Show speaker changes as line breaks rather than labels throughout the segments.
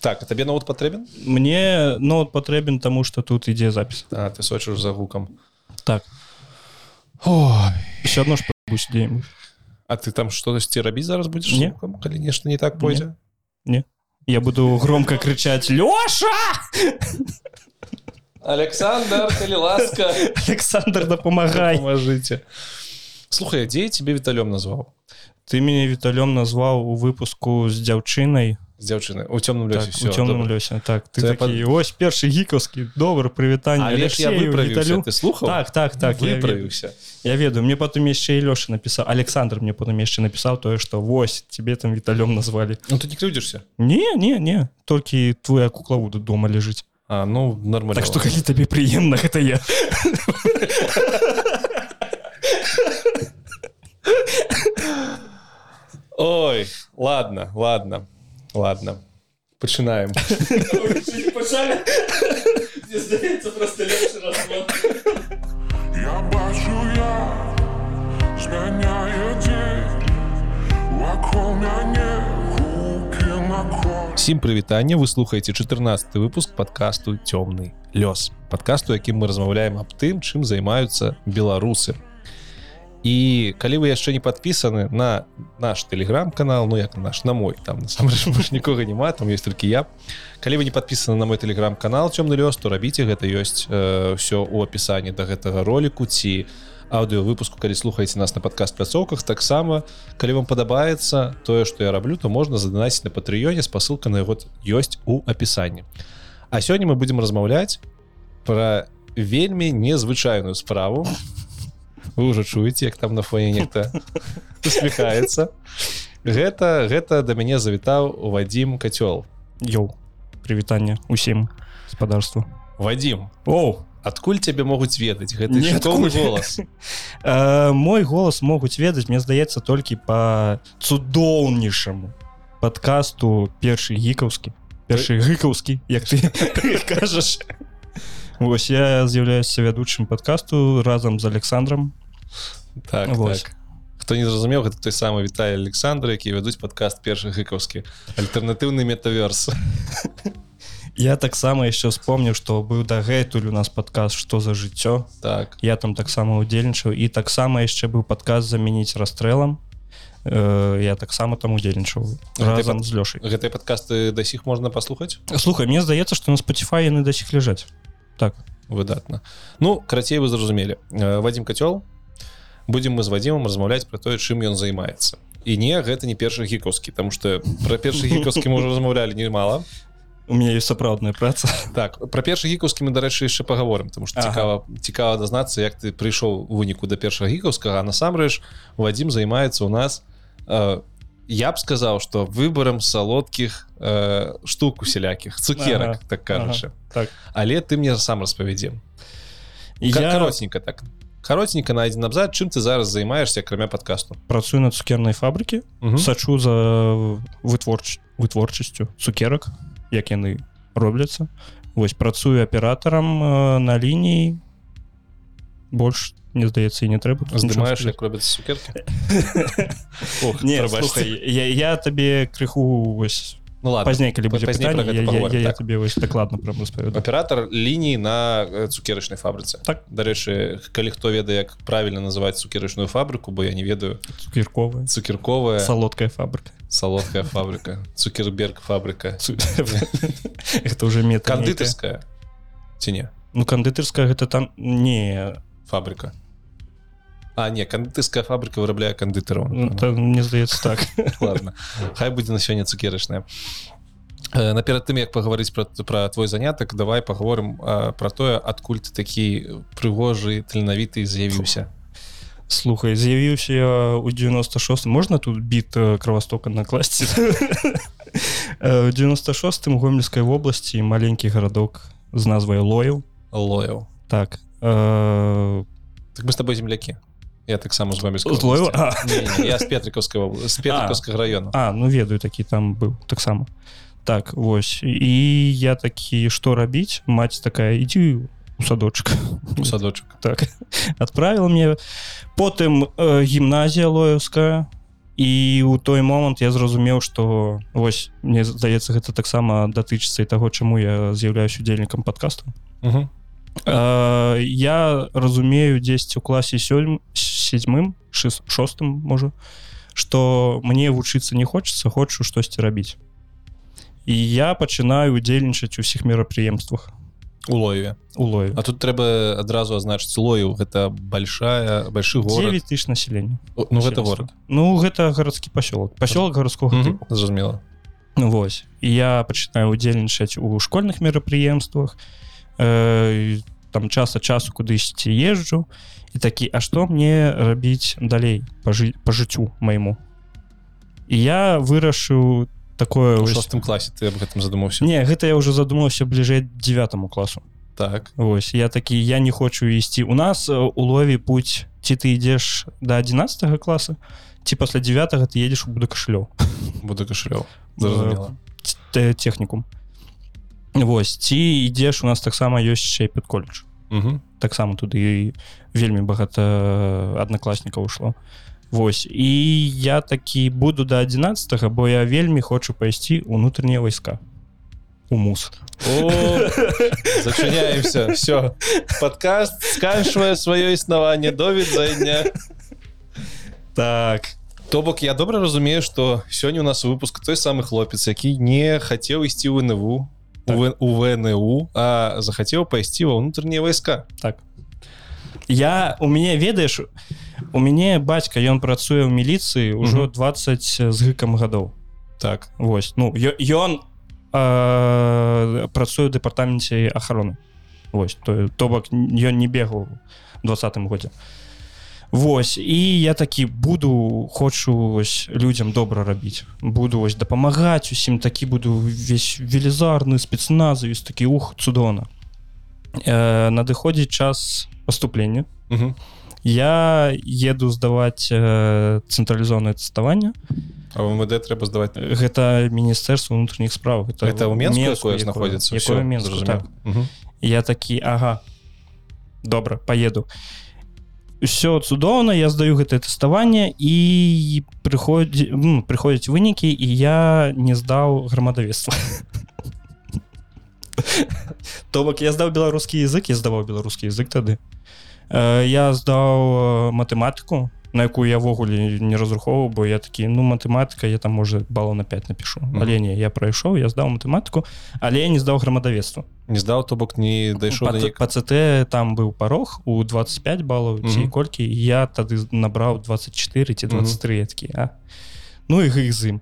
так табе ноут патрэбен
мне ноут патрэбен таму что тут ідзе запіс
А ты сочыш за гукам
так.
Ой.
еще одно ж
А ты там штосьці рабіць зараз будзеш
Не.
гукам? калі нешта не так пойдзе
я буду громко кричать лёша!
Александр ласка?
Александр дапамагай
памажыце слухай дзе тебе віталём назваў
ты мяне віталём назваў у выпуску з дзяўчынай
з дзяўчыны у цёмным
так,
лёсе
у цёмным лёсе так ты
То я
такі, ось першы гікаўскі добр прывітанне
Але ж я
Алексею,
выправіўся
Віталю.
ты слухаў
так так так я ведаю.
выправіўся
Я ведаю мне потом яшчэ і лёша напісаў Александр мне потом яшчэ напісаў тое што вось тебе там віталём назвалі
Ну ты не крыўдзішся
не не не толькі твоя куклавуда дома ляжыць
А ну нормально
так што калі табе прыемна гэта я
Ой ладно ладно Ладно пачынаем
Я бачу, я змяняе дзень вакол мяне
Сім прывітання вы слухаеце 14 выпуск подкасту цёмны лёс подкасту якім мы размаўляем аб тым чым займаюцца беларусы і калі вы яшчэ не подпісаны на наш телеграм-канал Ну як наш на мой там нікога няма там есть толькі я. Калі вы не подпісаны на мой телеграм-канал цёмны лёс то рабіце гэта ёсць ўсё у апісанні да гэтага ролику ці аўдыо выпуску калі слухаеце нас на падкаст пляцоўках таксама калі вам падабаецца тое што я раблю то можна заданасіць на патрыёне спасылка на яго ёсць у апісанні. А сёння мы будзем размаўляць пра вельмі незвычайную справу вы уже чуеце як там на фоне нехта усміхаецца. Гэта гэта да мяне завітаў Вадзім кацёл.
Йоу прывітанне усім гаспадарству
Вадзім
Оу!
адкуль цябе могуць ведаць гэты
Ніадкуль.
шыкоўны голас?
Э, мой голас могуць ведаць мне здаецца толькі по цудоўнейшаму подкасту першы гікаўскі першы гыкаўскі як ты кажаш. Вось я з'яўляюся вядучым подкасту разам з Александром
так,
Вось.
так. хто не зразумеў гэта той самы Віталій Александр які вядуць падкаст першы гыкаўскі альтэрнатыўны метаверс
я таксама яшчэ вспомніў што быў дагэтуль у нас падказ што за жыццё
так.
Я там таксама удзельнічаў і таксама яшчэ быў падказ замяніць расстрэлам э, я таксама там удзельнічаў разам з лёшай
гэтыя падкасты да сіх можна паслухаць
слухай мне здаецца што на Spotify яны да сих ляжаць так.
Выдатна Ну карацей вы зразумелі Э, Вадзім кацёл будзем мы з вадзімам размаўляць пра тое чым ён займаецца і не гэта не першы гікаўскі там што пра першы гікаўскі мы ўжо размаўлялі немала
у меня есть сапраўдная праца.
Так пра першы гікаўскі мы дарэчы яшчэ паговорым тому што
Ага.
цікава цікава дазнацца як ты прыйшоў выніку да першага гікаўскага насамрэч Вадзім займаецца у нас э, я б сказаў што выбарам салодкіх э, штук усялякіх цукерак
Ага,
так кажучы
так.
Але ты мне сам распавядзем
і
я...
я
каротенька так каротенька на адзін абзац чым ты зараз займаешься акрамя падкасту
працую на цукернай фабрыкі сачу за вытворч вытворчасцю цукерак як яны робляцца вось працую аператарам на лініі больш не здаецца і не трэба
здымаеш як робяцца
слухай, я, я табе крыху вось
ну ладно
пазней калі будзе
пазней
я, я,
паговорым,
я, я
так.
табе вось дакладна прям распавяду
аператор лініі на э, цукерачнай фабрыцы
Так.
дарэчы калі хто ведае як правільна называць цукерачную фабрыку бо я не ведаю.
Цукерковая.
Цукерковая.
Салодкая фабрыка
салодкая фабрыка цукерберг фабрыка
это уже мета
кандытарская ці не
ну кандытарская гэта там не.
Фабрыка А не кандытарская фабрика вырабляе кандытараў
ну, мне здаецца так.
Ладно. Хай будзе на сёння цукерачная наперад тым як пагаварыць про про твой занятак давай паговорым а, про тое адкуль ты такі прыгожы таленавіты з'явіўся
слухай з'явіўся я у 96 можна тут біт э, кровастока накласці Э, у 96 гомельскай вобласці маленькі гарадок з назвай лояў
лояў
так э,
так мы с тобой землякі я таксама з вами я з петрикаўскага з петрикаўскага района
А ну ведаю такі там быў таксама так вось. І я такі што рабіць маці такая ідзі у садочак
у садочак
так отправил мне. Потым э, гімназія лоевская. І у той момант я зразумеў што вось мне здаецца гэта таксама датычыцца і таго чаму я з'яўляюсь удзельнікам падкасту
Мгм.
Э, я разумею дзесьці ў класе сёльм седьмым шес- шостым можа что мне вучыцца не хочется хочу штосьці рабіць і я пачынаю удзельнічаць у ўсіх мерапрыемствах
у лоеве
у лою
А тут трэба адразу азначыць лоев гэта большая большы город.
9 тысяч населення
ну гэта город.
Ну гэта гарадскі пасёлак пасёлак гарадскога
Мгм,
тыпу
зразумела
Ну, вось і я пачынаю удзельнічаць у школьных мерапрыемствах э, там часа часу кудысьці езджу і такі А што мне рабіць далей па, жы па жыццю майму і я вырашыў такое вось-
шостым класе ты об гэтым задумаўся
не гэта я уже задумаўся бліжэй девятому класу
так.
Вось я такі я не хочу ісці у нас э, у лове путь. Ці ты ідзеш до 11 класа ці пасля 9 ты едзеш у буду кашалёў
буду зразумела
Т- технікум Вось ці ідзеш у нас таксама ёсць яшчэ
Мгм.
Таксама туды вельмі багата аднакласнікаў ушло Вось. І я такі буду до 11 бо я вельмі хочу пайсці унутраннія войска у мус
зачыняемся. Все подкаст сканчвае сваё існаванне. Довідзання
так.
То бок я добра разумею что сёння у нас выпуск той самы хлопец які не хацеў ісці ў НВУ
Так.
у у ВНУ а захацеў пайсці ва ўнутраннія войска.
Так. Я у мяне ведаеш у мяне бацька ён працуе ў міліцыі ўжо
Мгм.
20 з гыкам гадоў
так.
Вось. Ну ён э, працуе ў дэпартаменце ахароны Вось. То, то бок ён не бегаў двадцатым годзе Вось і я такі буду хочу вось людям добра рабіць. Буду вось дапамагаць усім такі буду весь велізарны спецназавіс такі ух цудоўна э, надыходзіць час поступлення
Мгм.
я еду здаваць э, цэнтралізованное тэставанне.
МВД трэба здаваць?
Гэта міністэрства унутраных справ.
Это ў Менску якое
якое-
знаходзіцца?
якое
Всё,
Менску, так.
Мгм.
я такі ага добра поеду все цудоўна я здаю гэтае тэставанне і прыходзі ну, прыходзяць вынікі і я не здаў грамадавецтва то бок я здаў беларускі язык я здаваў беларускі язык тады Э, я здаў э, матэматыку на якую я ввогуле не разрухоўваў бо я такі ну матэматыка я там можа балу на 5 напишу.
Мгм.
але не я прайшоў я здаў матэматыку але я не здаў грамадавецтва
не здаў то бок не дайшоў
по,
да
по ЦТ там быў парог у 25 балаў ці
Мгм.
колькі і я тады набраў 24 ці 23 такі а? Ну і іх з ім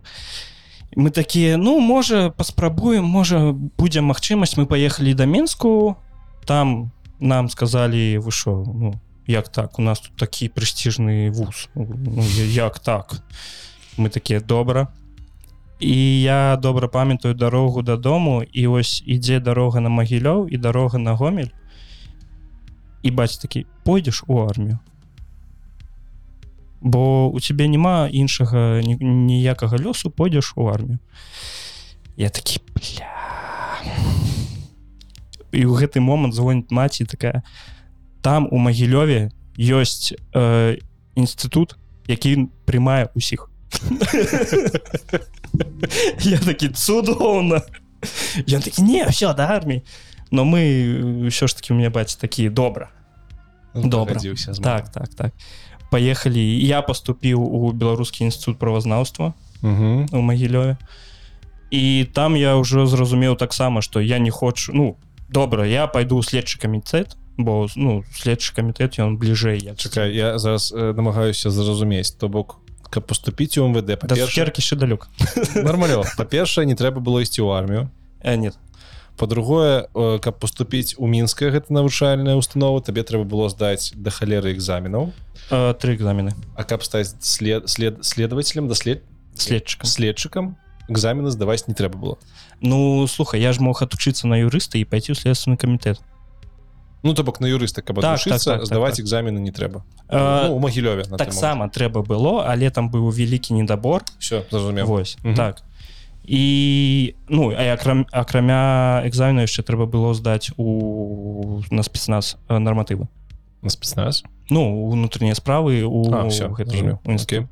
мы такія ну можа паспрабуем можа будзе магчымасць мы паехалі да Мску там нам сказалі вы що ну як так у нас тут такі прэстижны вуз. Ну, я- як так? Мы такія добра. І я добра памятаю дарогу дадому і ось ідзе дарога на магілёў і дарога на гомель. І баць такі пойдзеш у армію. Бо у цябе няма іншага ні- ніякага лёсу пойдзеш у армію. Я такі бля. і ў гэты момант звоніць маці такая там у магілёве ёсць э, інстытут які прымае усіх. Я такі цудоўна я такі не все да арміі но мы ўсё ж таки у меня баці такі добра добра.
Пагадзіўся з
так так так. Поехали я поступіў у беларускі інстытут правазнаўства у магілёве і там я ўжо зразумеў таксама что я не хочу ну добра я пойду ў следчы камітэт бо ну следчы камітэт ён бліжэй я
чакай я зараз э, намагаюся зразумець то бок каб поступіць у МВД.
Да
па-першае
цукеркі ще далёк
нормально. Па-першае не трэба было ісці ў армію.
Э, нет
по-другое каб поступіць у мінская гэта навучальная установа табе трэба было здаць да халеры экзаменаў
три экзамены
а каб стаць след след следователем даслед
следчыкам
следчыкам экзамены здаваць не трэба было
ну слухай я ж мог отучыцца на юрыста і пойти ў следственны камітэт
ну то бок на юрыста каб
Так,
адучыцца
так, так,
здаваць
так,
экзамены не трэба
Э,
ну, у магілёве
таксама трэба было але там быў вялікі недабор
все зразумеў
Вось
Мгм.
так. І ну а акрам, акрамя экзамену яшчэ трэба было здаць у на спецназ нарматывы
на спецназ?
Ну унутраныя справы у
А,
у інстытут.
Окей.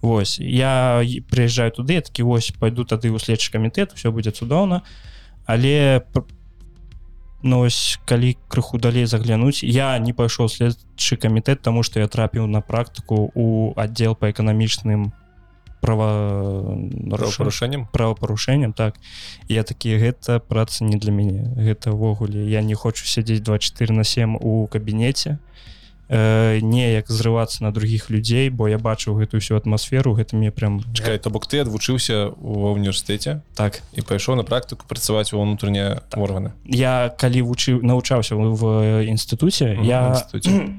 Вось я прыязджаю туды такі вось пойду тады ў следчы камітэт все будзе цудоўна але ну ось калі крыху далей заглянуць я не пайшоў следчы камітэт тому что я трапіў на практыку у аддзел по эканамічным права
правопарушэннем
правапарушэннем так. Я такі гэта праца не для мяне гэта ўвогуле я не хочу сядзець 24 на 7 у кабінеце э, неяк зрывацца на других людзей бо я бачыў гэтую всю атмасферу гэта мне прям
чакай то бок ты адвучыўся ва універсітэце
так.
і пайшоў на практыку працаваць у унутраныя органы?
Я калі вучыў навучаўся в- інстытуце
Мгм,
я
інстытуце.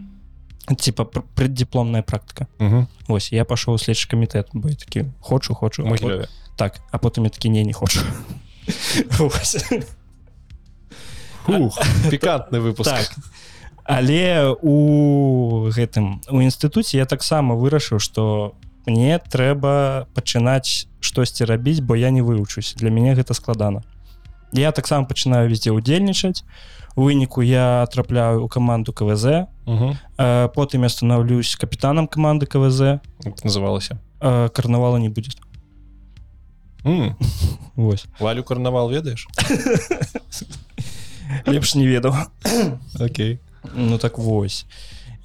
типа пр- преддипломная практыка.
Угу.
ось я пашоў следчы камітэт бо такі хочу хочу а пот- так а потым я такі не не хочу Вось.
Фух, пікантны выпуск.
Так але у гэтым у інстытуце я таксама вырашыў что мне трэба пачынаць штосьці рабіць бо я не вывучусь для мяне гэта складана. Я таксама пачынаю везде удзельнічаць у выніку я трапляю у каманду квз.
Угу.
э, потым я становлюсь капітанам каманды квз.
Называлася?
Э, карнавала не будет
М,
Вось.
Валю карнавал ведаеш?
Лепш не ведаў.
Окей
Ну так вось.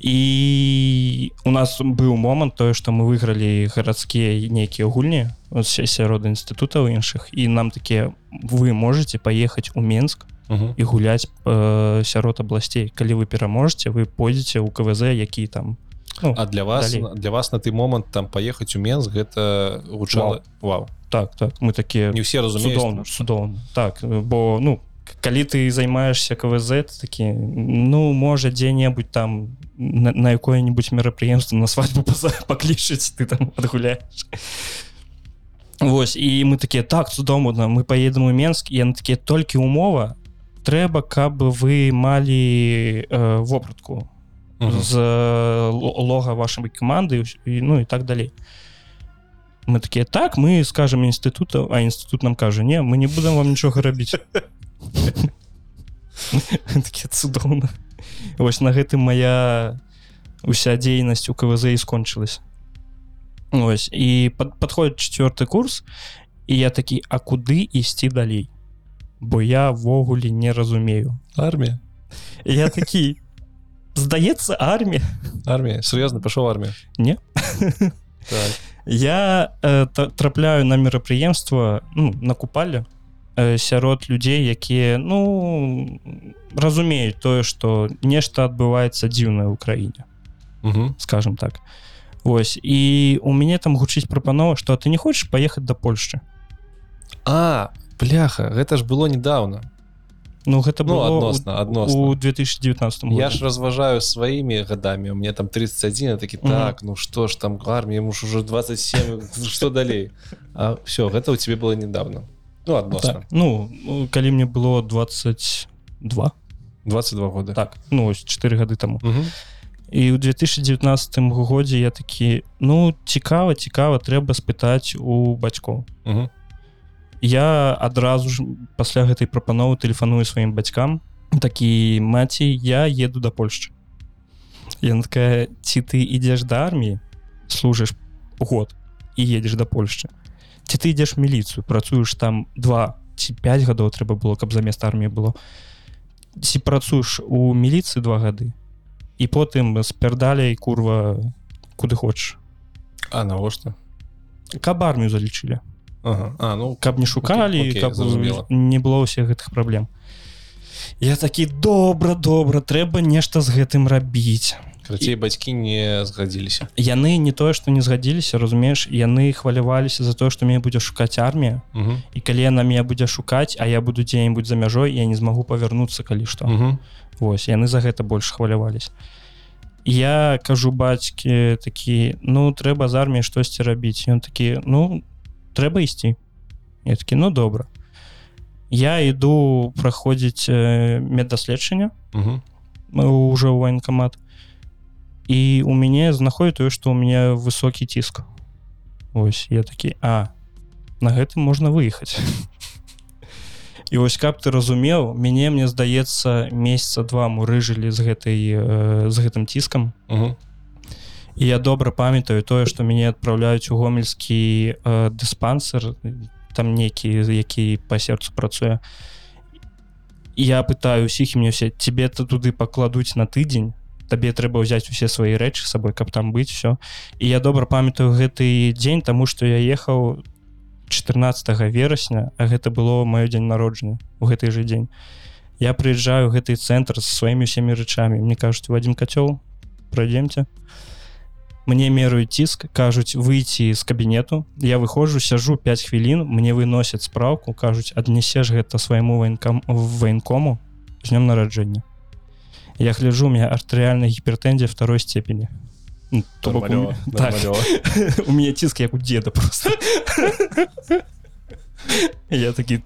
І у нас быў момант тое што мы выйгралі гарадскія нейкія гульні сярод інстытутаў іншых і нам такія вы можете паехаць у Менск
Угу.
і гуляць э, сярод абласцей. Калі вы пераможаце вы пойдзеце ў КВЗ які там ну,
А для вас
Далей.
для вас на той момант там паехаць у Менск гэта гучала? Вау.
Так так. Мы такія
не ўсе разумеюць.
цудоўна цудоўна так бо ну калі ты займаешься КВЗ такі ну можа дзе-небудзь там на, на якое-нибудь мерапрыемства на свадьбу паклічыць ты там адгуляешь Вось і мы такія так цудоўна мы поедем у Менск і яны такія толькі умова трэба каб вы малі э, вопратку
Мгм.
з э, лога вашай каманды і, ну і так далей мы такія так мы скажем інстытута а інстытут нам кажа не мы не будем вам нічога рабіць такі цудоўна. Вось на гэтым моя уся дзейнасць у КВЗ і скончылась ось і пад, подходит четверты курс і я такі а куды ісці далей? Бо я ввогуле не разумею.
Армія?
Я такі здаецца армія.
Армія? Сур'ёзна пашоў армію?
Не.
так.
я э, трапляю на мерапрыемства ну, на купале. э, сярод людзей якія ну разумеюць тое что нешта адбываецца дзіўнае ў краіне
Угу.
скажем так Вось і у мяне там гучыць прапанова что ты не хочешь поехать до Польшчы
А бляха гэта ж было недавно
Ну гэта
Ну,
было
адносна,
у-
адносна.
у 2019 году.
Я ж разважаю сваімі гадамі у мне там 31 я такі так ну что ж там армія муж уже 27 что далей А все гэта у тебе было недавно ну адносна
так. ну ну, калі мне было 22
22 года.
Так ну ось 4 гады тому.
Мгм.
і ў 2019 годзе я такі ну цікава цікава трэба спытаць у бацькоў
Мгм.
я адразу ж пасля гэтай прапановы тэлефаную сваім бацькам такі маці я еду да Польшчы я такая ці ты ідзеш да арміі служыш год і едзеш да Польшчы ці ты ідзеш міліцыю працуеш там два ці 5 гадоў трэба было каб замест арміі было ці працуеш у міліцыі два гады і потым спярдаля і курва куды хочаш
А навошта?
Каб армію залічылі
ага. А ну
каб не шукалі
Окей, окей,
каб
зразумела.
не было ўсіх гэтых праблем я такі добра добра трэба нешта з гэтым рабіць
крацей бацькі не згадзіліся
яны не тое што не згадзіліся разумееш яны хваляваліся за тое што мне будзе шукаць армія і калі яна меня будзе шукаць а я буду дзе-нибудь за мяжой я не змагу павярнуцца калі што
Мгм.
Вось яны за гэта больш хвалявались. Я кажу бацькі такі ну трэба з арміяй штосьці рабіць ён такі ну трэба ісці я такі ну добра я іду праходзіць э, меддаследчання.
Мгм.
уже ў военкамат і у мяне знаходит тое што у меня высокі ціск ось я такі а на гэтым можна выехаць і вось каб ты разумеў мяне мне здаецца месяца два мурыжылі з гэтай э, з гэтым ціскам
Мгм.
і я добра памятаю тое што мяне адпраўляюць у гомельскі э, дыспансер там некі які па сэрцу працуе. Я пытаю усіх і мне все тебе то туды пакладуць на тыдзень табе трэба ўзяць усе свае рэчы сабой каб там быць все і я добра памятаю гэты дзень таму што я ехаў 14 верасня а гэта было маё дзень народжання у гэты же дзень. Я прыязджаю гэты цэнтр з сваімі усімі рэчамі. Мне кажуць вадзім кацёл пройдемте мне мераюць ціск кажуць выйти з кабінету я выходжу сяжу 5 хвілін мне выносяць спраўку кажуць аднесеш гэта свайму ваенкам военкому з днём нараджэння я гляжу у меня артэрыальная гіпертэнзія второй степені Ну, то бок так, у меня ціск як у деда просто. Я такі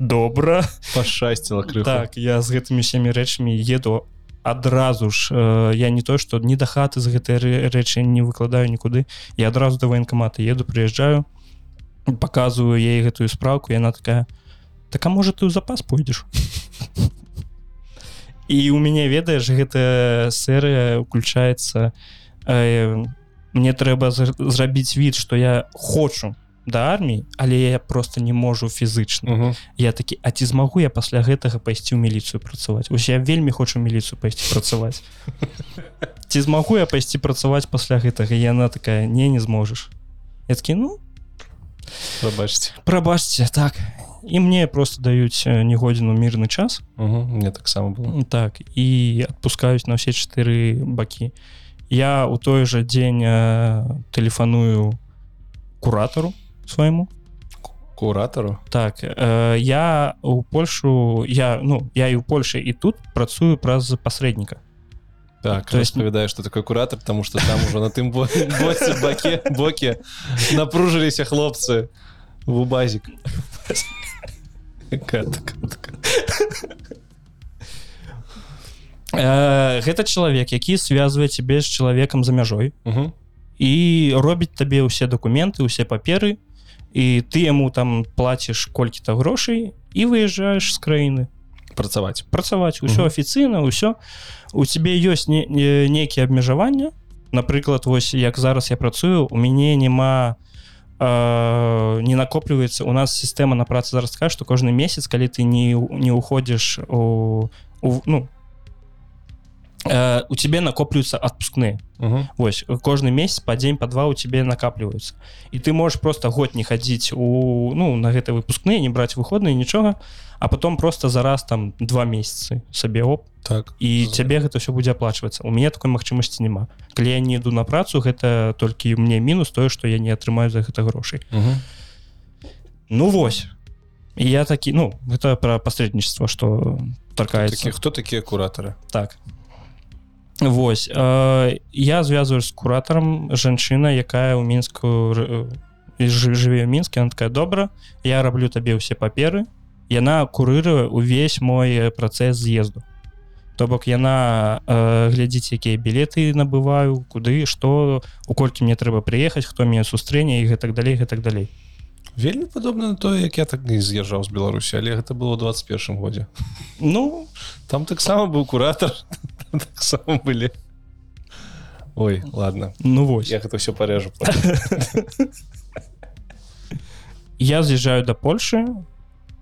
добра
пашасціла крыху
так я з гэтымі усімі рэчамі еду адразу ж э, я не то что не да хаты з гэтай рэ- рэчы не выкладаю нікуды я адразу да военкамата еду прыязджаю показываю ей гэтую спраўку яна такая так а можа ты ў запас пойдзеш і у мяне ведаеш гэта серыя уключаецца э, мне трэба зр- зрабіць від што я хочу да арміі але я просто не можу фізычна.
Мгм.
я такі а ці змагу я пасля гэтага пайсці ў міліцыю працаваць? Ось я вельмі хочу міліцыю пайсці працаваць. Ці змагу я пайсці працаваць пасля гэтага? Яна такая не не зможаш я такі ну
прабачце
прабачце так і мне просто даюць э, негодзіну мірны час.
Мгм. мне таксама было.
Так і адпускаюць на ўсе чатыры бакі я у той жа дзень э, тэлефаную куратару свайму
куратару
так э, я у Польшу я ну я і у Польше і тут працую праз пасрэдніка
так
То есть-
распавядаю что такое куратор потому что там уже на тым бо- боце баке боке напружыліся хлопцы в базик.
Э, гэта чалавек які связывае цябе з чалавекам за мяжой і робіць табе ўсе дакументы усе паперы. І ты яму там плаціш колькі-то грошай і выязджаеш з краіны
працаваць
працаваць усё афіцыйна ўсё у цябе ёсць не, не, нейкія абмежавання напрыклад вось як зараз я працую у мяне няма э, не накопліваецца у нас сістэма на працы зараз такая што кожны месяц калі ты не не уходзіш у, у ну э, у тебе накоплююцца адпускныя
Мгм.
Вось кожны месяц па дзень па два у тебе накапліваюцца і ты можешь просто год не хадзіць у ну на гэта выпускныя не браць выходныя нічога а потом просто зараз там два месяцы сабе оп
так
і
З-
цябе гэта все будзе аплачвацца у мяне такой магчымасці няма калі я не іду на працу гэта толькі мне мінус тое што я не атрымаю за гэта грошай
Мгм.
ну вось і я такі ну гэта пра пасрэднічество што таркаецца
хто такія куратары
так Вось э, я звязваю з куратарам жанчына якая ў мінску р- э, жы- жыве ў мінске она такая добра я раблю табе ўсе паперы яна курыруе увесь мой э, працэс з'езду. То бок яна э, глядзіць якія білеты набываю куды што у колькі мне трэба прыехаць хто мяне сустрэне і гэтак далей гэтак далей.
Вельмі падобна на тое як я так не з'язджаў з беларусі але гэта было ў 21 годзе.
Ну
там таксама быў куратор таксама былі ой ладно.
Ну вось
я гэта все парежу
я з'язджаю до Польши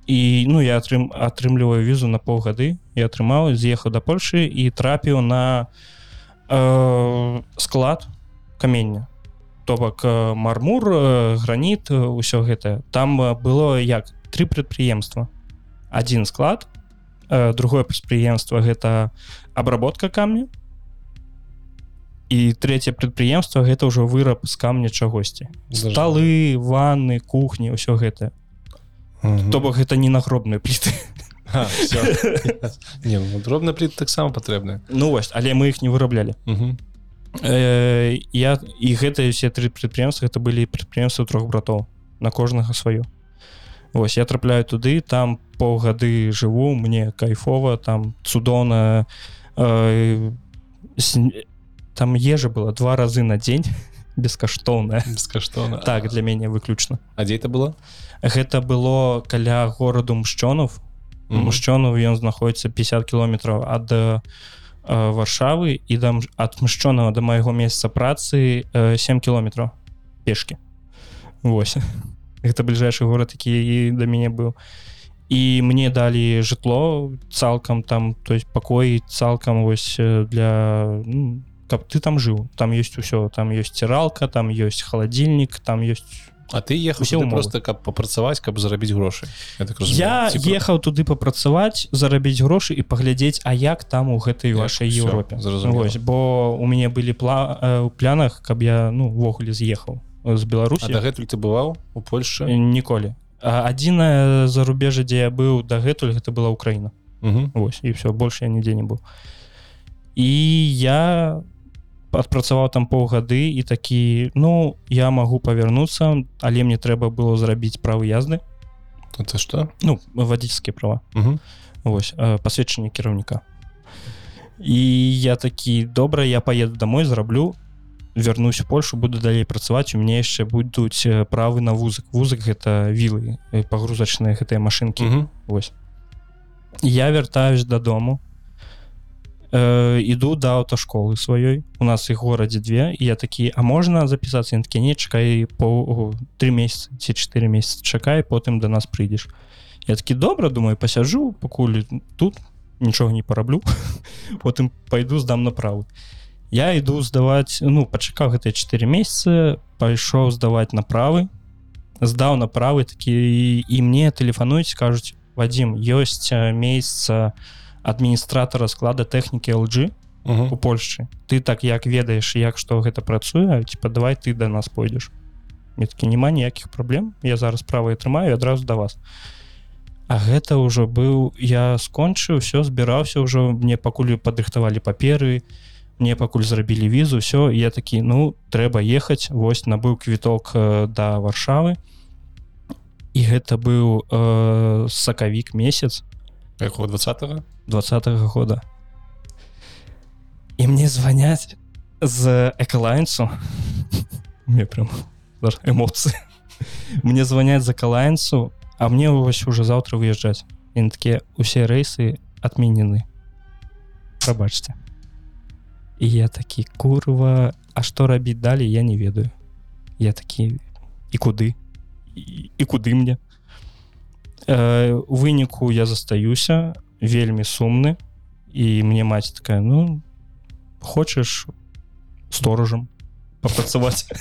і ну я атрым атрымліваю візу на паўгады і атрымаў з'ехаў да Польши і трапіў на э, склад камення то бок э, мармур э, граніт э, усё гэта. Там э, было як три прадпрыемства один склад э, другое прадпрыемства гэта обработка камня. І третье прадпрыемства гэта ўжо выраб з камня чагосьці сталы ванны кухні ўсё гэта. То бок гэта не нагробныя пліты
ну, дробна пліт таксама патрэбная
ну вось але мы іх не выраблялі. Э, я і гэтыя все тры прадпрыемства это былі прадпрыемствы трох братоў. На кожнага сваё Вось я трапляю туды там паўгады жыву мне кайфова там цудоўна э, сн- там ежа была два разы на дзень бескаштоўная.
Бескаштоўна.
Так для мяне выключна.
А дзе это было?
Гэта было каля гораду мшчонов.
Мгм.
мужчонов ён знаходіцца 50 кіલોметраў ад э, варшавы і дам адмышчонага да майго месяца працы э, 7 кіметраў пешки Вось гэта бліжэйшы горад які да мяне быў і мне далі жытло цалкам там то есть пакой цалкам вось для ну, каб ты там жыў там ёсць усё. Там ёсць ціралка там ёсць халадзільнік там ёсць
А ты ехаў
ўмовы.
просто каб папрацаваць каб зарабіць грошы я, так
я
Ці
ехаў туды папрацаваць зарабіць грошы і паглядзець а як там у гэтай вашай Еўропе бо у мяне былі пла у плянах каб я ну ввогуле з'ехаў з
А
беларусі.
Дагэтуль ты бываў у Польше?
Ніколі. Адзінае зарубежа дзе я быў дагэтуль гэта была Украіна.
Мгм.
Вось і все больше я нідзе не быў. І я адпрацаваў там паўгады і такі ну я магу павярнуцца але мне трэба было зрабіць правы язды.
Это что
ну вадзіцкія права.
Мгм.
Вось э, пасведчанне кіраўніка. І я такі добра я поеду домой зраблю вярнусь у Польшу буду далей працаваць у мяне яшчэ будуць э, правы на вузак. Вузак гэта вілы э, пагрузачныя гэтыя машинки
Мгм.
Вось. Я вяртаюсь дадому э, іду да аўташколы сваёй. У нас іх горадзе две і я такі а можна запісацца? Ён такі не чакай по три месяцы ці 4 месяцы чакай потым до нас прыйдзеш я такі добра думаю пасяжу пакуль тут нічога не параблю потым пайду здам направы я іду здаваць ну пачакаў гэтыя 4 месяцы пайшоў здаваць направы здаў направы такі і мне тэлефануюць кажуць Вадзім ёсць месяца адміністратора склада тэхнікі LG
Мгм.
у Польшчы. Ты так як ведаеш як што гэта працуе типа давай ты да нас пойдзеш мне такі няма ніякіх праблем я зараз справа атрымаю і адразу да вас А гэта ўжо быў я скончыў все збіраўся ўжо мне пакуль падрыхтавалі паперы мне пакуль зрабілі візу все я такі ну трэба ехаць вось набыў квіток э, да варшавы і гэта быў э, сакавік месяц.
Якого 20
двадцатого года. І мне званяць з экалайнсу. Мне прям эмоцыі мне званяць за калайнсу а мне вось уже заўтра выязджаць і такія усе рэйсы адменены прабачце і я такі курва А што рабіць далей я не ведаю я такі і куды і, і куды мне э, у выніку я застаюся вельмі сумны і мне маці такая ну хочаш сторожам папрацаваць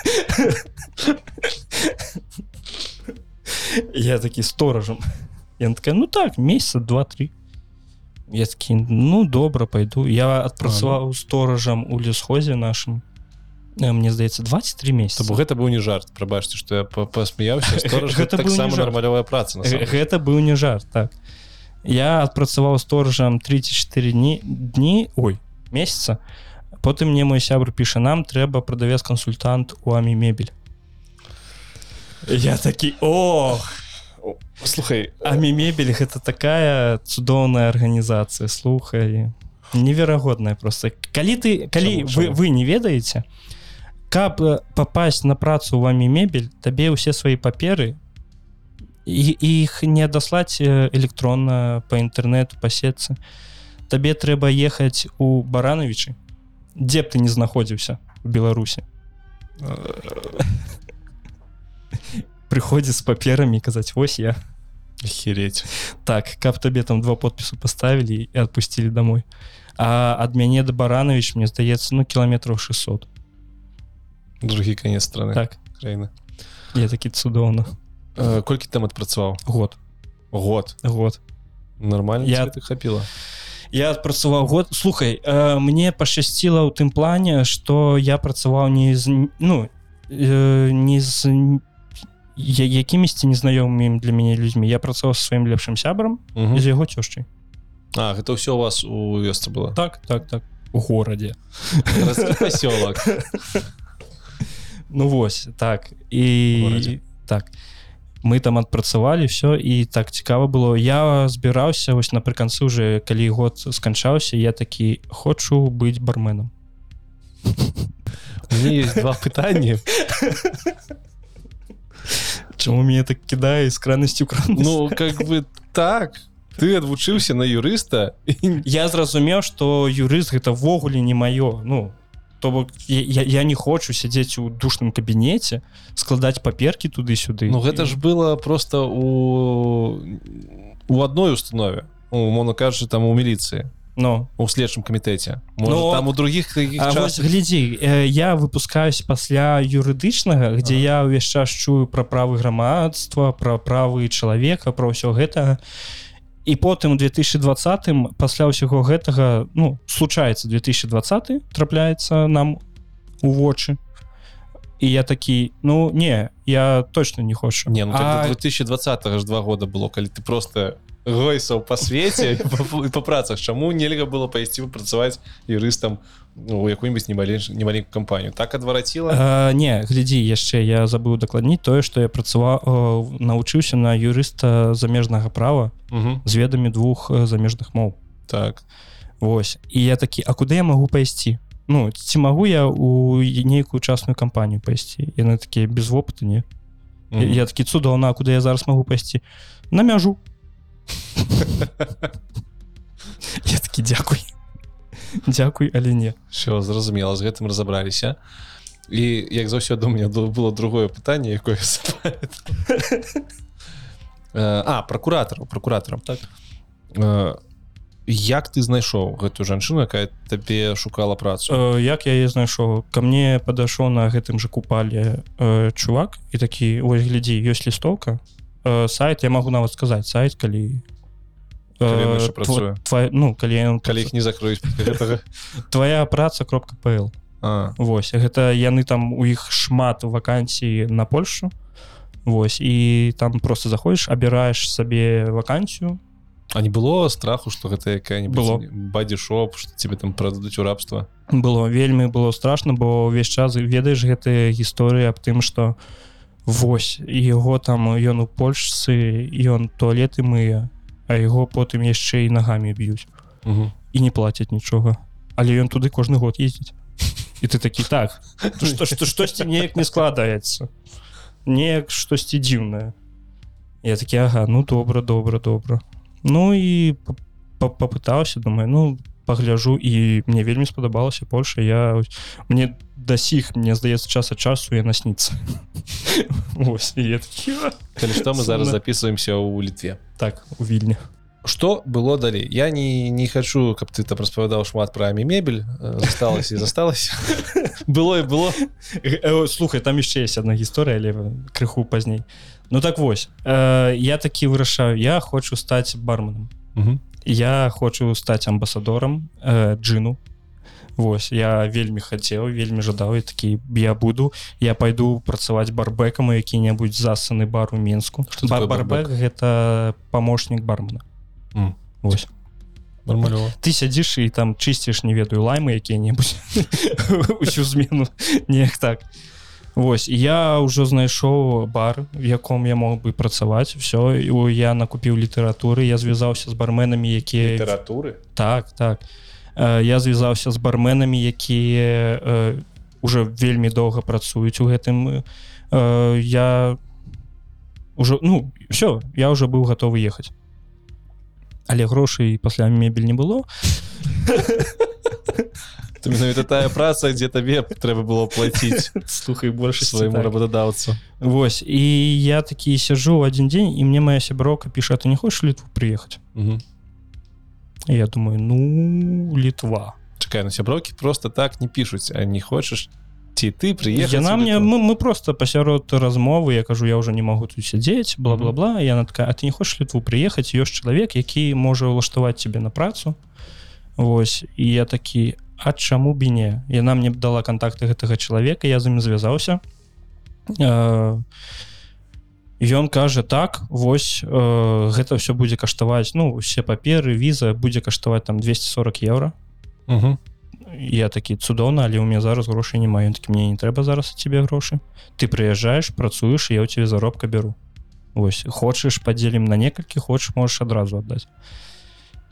я такі сторожам я такая ну так месяца два-три Я такі ну добра пойду я адпрацаваў сторожам у лесхозе нашим Э, мне здаецца 23 месяца.
Бо гэта быў не жарт прабачце што я па- пасмяяўся
Гэта
таксама нармалёвая праца
гэта быў не жарт так. Я адпрацаваў сторожам 34 дні дні ой месяца. Потым мне мой сябр піша нам трэба прадавец кансультант у амі мебель я такі о
слухай
амі мебель гэта такая цудоўная арганізацыя слухай неверагодная просто. Калі ты калі
Чаму,
вы
чаму?
вы не ведаеце каб э, попасть на працу вами мебель табе ўсе свае паперы і іх не адаслаць э, электронна по інтэрнету па сетцы. Табе трэба ехаць у барановичы дзе б ты не знаходзіўся в беларусі прыходзіць з паперамі казаць вось я
хереть
так каб табе там два подпісу поставілі і адпусцілі домой. А ад мяне да баранович мне здаецца ну кіламетраў 600
другі конец страны.
Так.
Краіны
я такі цудоўна
Э, колькі там адпрацаваў
год.
Год?
Год.
Нормально
Я-
я хапіла
я адпрацаваў год. Слухай э, мне пашчасціла ў тым плане что я працаваў не з ну э, не з я, якімісьці незнаёмымі для мяне людзьмі я працаваў са сваім лепшым сябрам з яго цёшчай.
А гэта ўсё у вас у вёсцы было?
Так так так. У горадзе.
Пасёлак.
Ну вось так. І так. Мы там адпрацавалі все і так цікава было. Я збіраўся вось напрыканцы уже калі год сканчаўся я такі хочу быць барменом
есть два пытанні
Чаму мяне так кідае з кранасцю кран
ну как бы так. Ты адвучыўся на юрыста
я зразумеў что юрыст гэта ввогуле не маё ну то бок я, я, я не хочу сядзець у душным кабінеце складаць паперки туды-сюды.
Ну гэта ж было просто у у адной установе умоўно кажучы там у міліцыі
но.
у следчым камітэце
Ну,
ну, там у других
А
час-
глядзі э, я выпускаюсь пасля юрыдычнага где я ўвесь час чую пра правы грамадства пра правы чалавека про ўсё гэта. І потым у 2020 пасля ўсяго гэтага ну случаецца 2020 трапляецца нам у вочы. І я такі ну не я точно не хочу.
Не ну,
а,
а... 2020 ж два года было калі ты просто гойсаў па свеце і па- працах. Чаму нельга было пайсці працаваць юрыстам ну, у якую-нибудь немаленькую немаленькую кампанію так адвараціла
не глядзі яшчэ я забыў дакладніць тое што я працаваў э, навучыўся на юрыста замежнага права з ведамі двух э, замежных моў
так.
Вось. І я такі А куды я магу пайсці Ну ці магу я у нейкую частную кампанію пайсці яны такія без вопыту не
Мгм.
я, я такі цудоўна а куды я зараз магу пайсці на мяжу я такі дзякуй дзякуй але не
все зразумела з гэтым разабраліся і як заўсёды у меня было другое пытанне якое а прокуратару прокуратарам
Так.
Як ты знайшоў гэтую жанчыну якая табе шукала працу?
Як я яе знайшоў ко мне падашоў на гэтым жа купале чувак і такі ось глядзі ёсць лістоўка э, сайт я магу нават сказаць сайт калі тво-
працуе.
твоя- ну калі
калі іх не закрыюць
твоя праца кропка пл Вось гэта яны там у іх шмат вакансій на Польшу. Вось і там просто заходзіш абіраеш сабе вакансію.
А не было страху что гэта
Было.
якая-нибудь бадзішоп что тебе там прададуць у рабства
было вельмі было страшно бо ўвесь час ведаеш гэтыя гісторыі аб тым что Вось яго там ён у Польшцы ён туалеты мые а яго потым яшчэ і нагамі б'юць.
Мгм.
і не плацяць нічога. Але ён туды кожны год ездзіць. І ты такі так што што штосьці неяк не складаецца. Неяк штосьці дзіўнае. Я такі ага ну добра добра добра. Ну і попытаўся думаю ну пагляжу і мне вельмі спадабалася Польша я мне да сіх мне здаецца час ад часу я насніцца Вось, і я такі, «А».
калі што мы зараз записываемся ў літве
так у вільні
что было далей я не не хочу каб ты там распавядаў шмат пра амі мебель э, засталась і засталась было і было.
Э, слухай там яшчэ есть одна гісторыя але крыху пазней ну так вось э, я такі вырашаю я хочу стаць барменом.
Мгм.
Я хочу стаць амбасадорам э, джину. Вось я вельмі хацеў вельмі жадаў і такі я буду я пойду працаваць барбекам у які-небудзь засаны бар у мінску. Бар барбек гэта памочнік бармена.
М.
Вось. Ты сядзіш і там чысціш не ведаю лаймы якія-небудзь. Усю змену. Неяк так Вось я ўжо знайшоў бар в яком я мог бы працаваць все я накупіў літаратуры я звязаўся з барменамі якія
літаратуры?
Так так. Я звязаўся з барменамі якія уже вельмі доўга працуюць у гэтым я уже ну все я уже быў готовы ехаць. Але грошай пасля мебель не было
то менавіта тая праца дзе табе трэба было плаціць
слухай больше
свайму работадаўцу
Вось. І я такі сяжу адзін дзень і мне моя сяброка піша ты не хочаш літву прыехаць. І я думаю ну літва
чакай на сяброкі просто так не пішуць а не хочаш ці ты прыехаць
яна мне мы, мы просто пасярод размовы я кажу я уже не могу тут сядзець бла-бла-бла. Яна такая а ты не хочаш літву прыехаць ёсць чалавек які можа ўлаштаваць тебе на працу Вось. І я такі а чаму б і не? Яна мне дала контакты гэтага чалавека я з імі звязаўся. Э, Ён кажа так вось э, гэта все будзе каштаваць ну усе паперы віза будзе каштаваць там 240 евро
Мгм.
я такі цудоўна але у меня зараз грошай не маю такі мне не трэба зараз тебе грошы ты прыязджаеш працуеш я у тебе заробка беру Вось хочаш подзелім на некалькі хочаш можаш адразу аддаць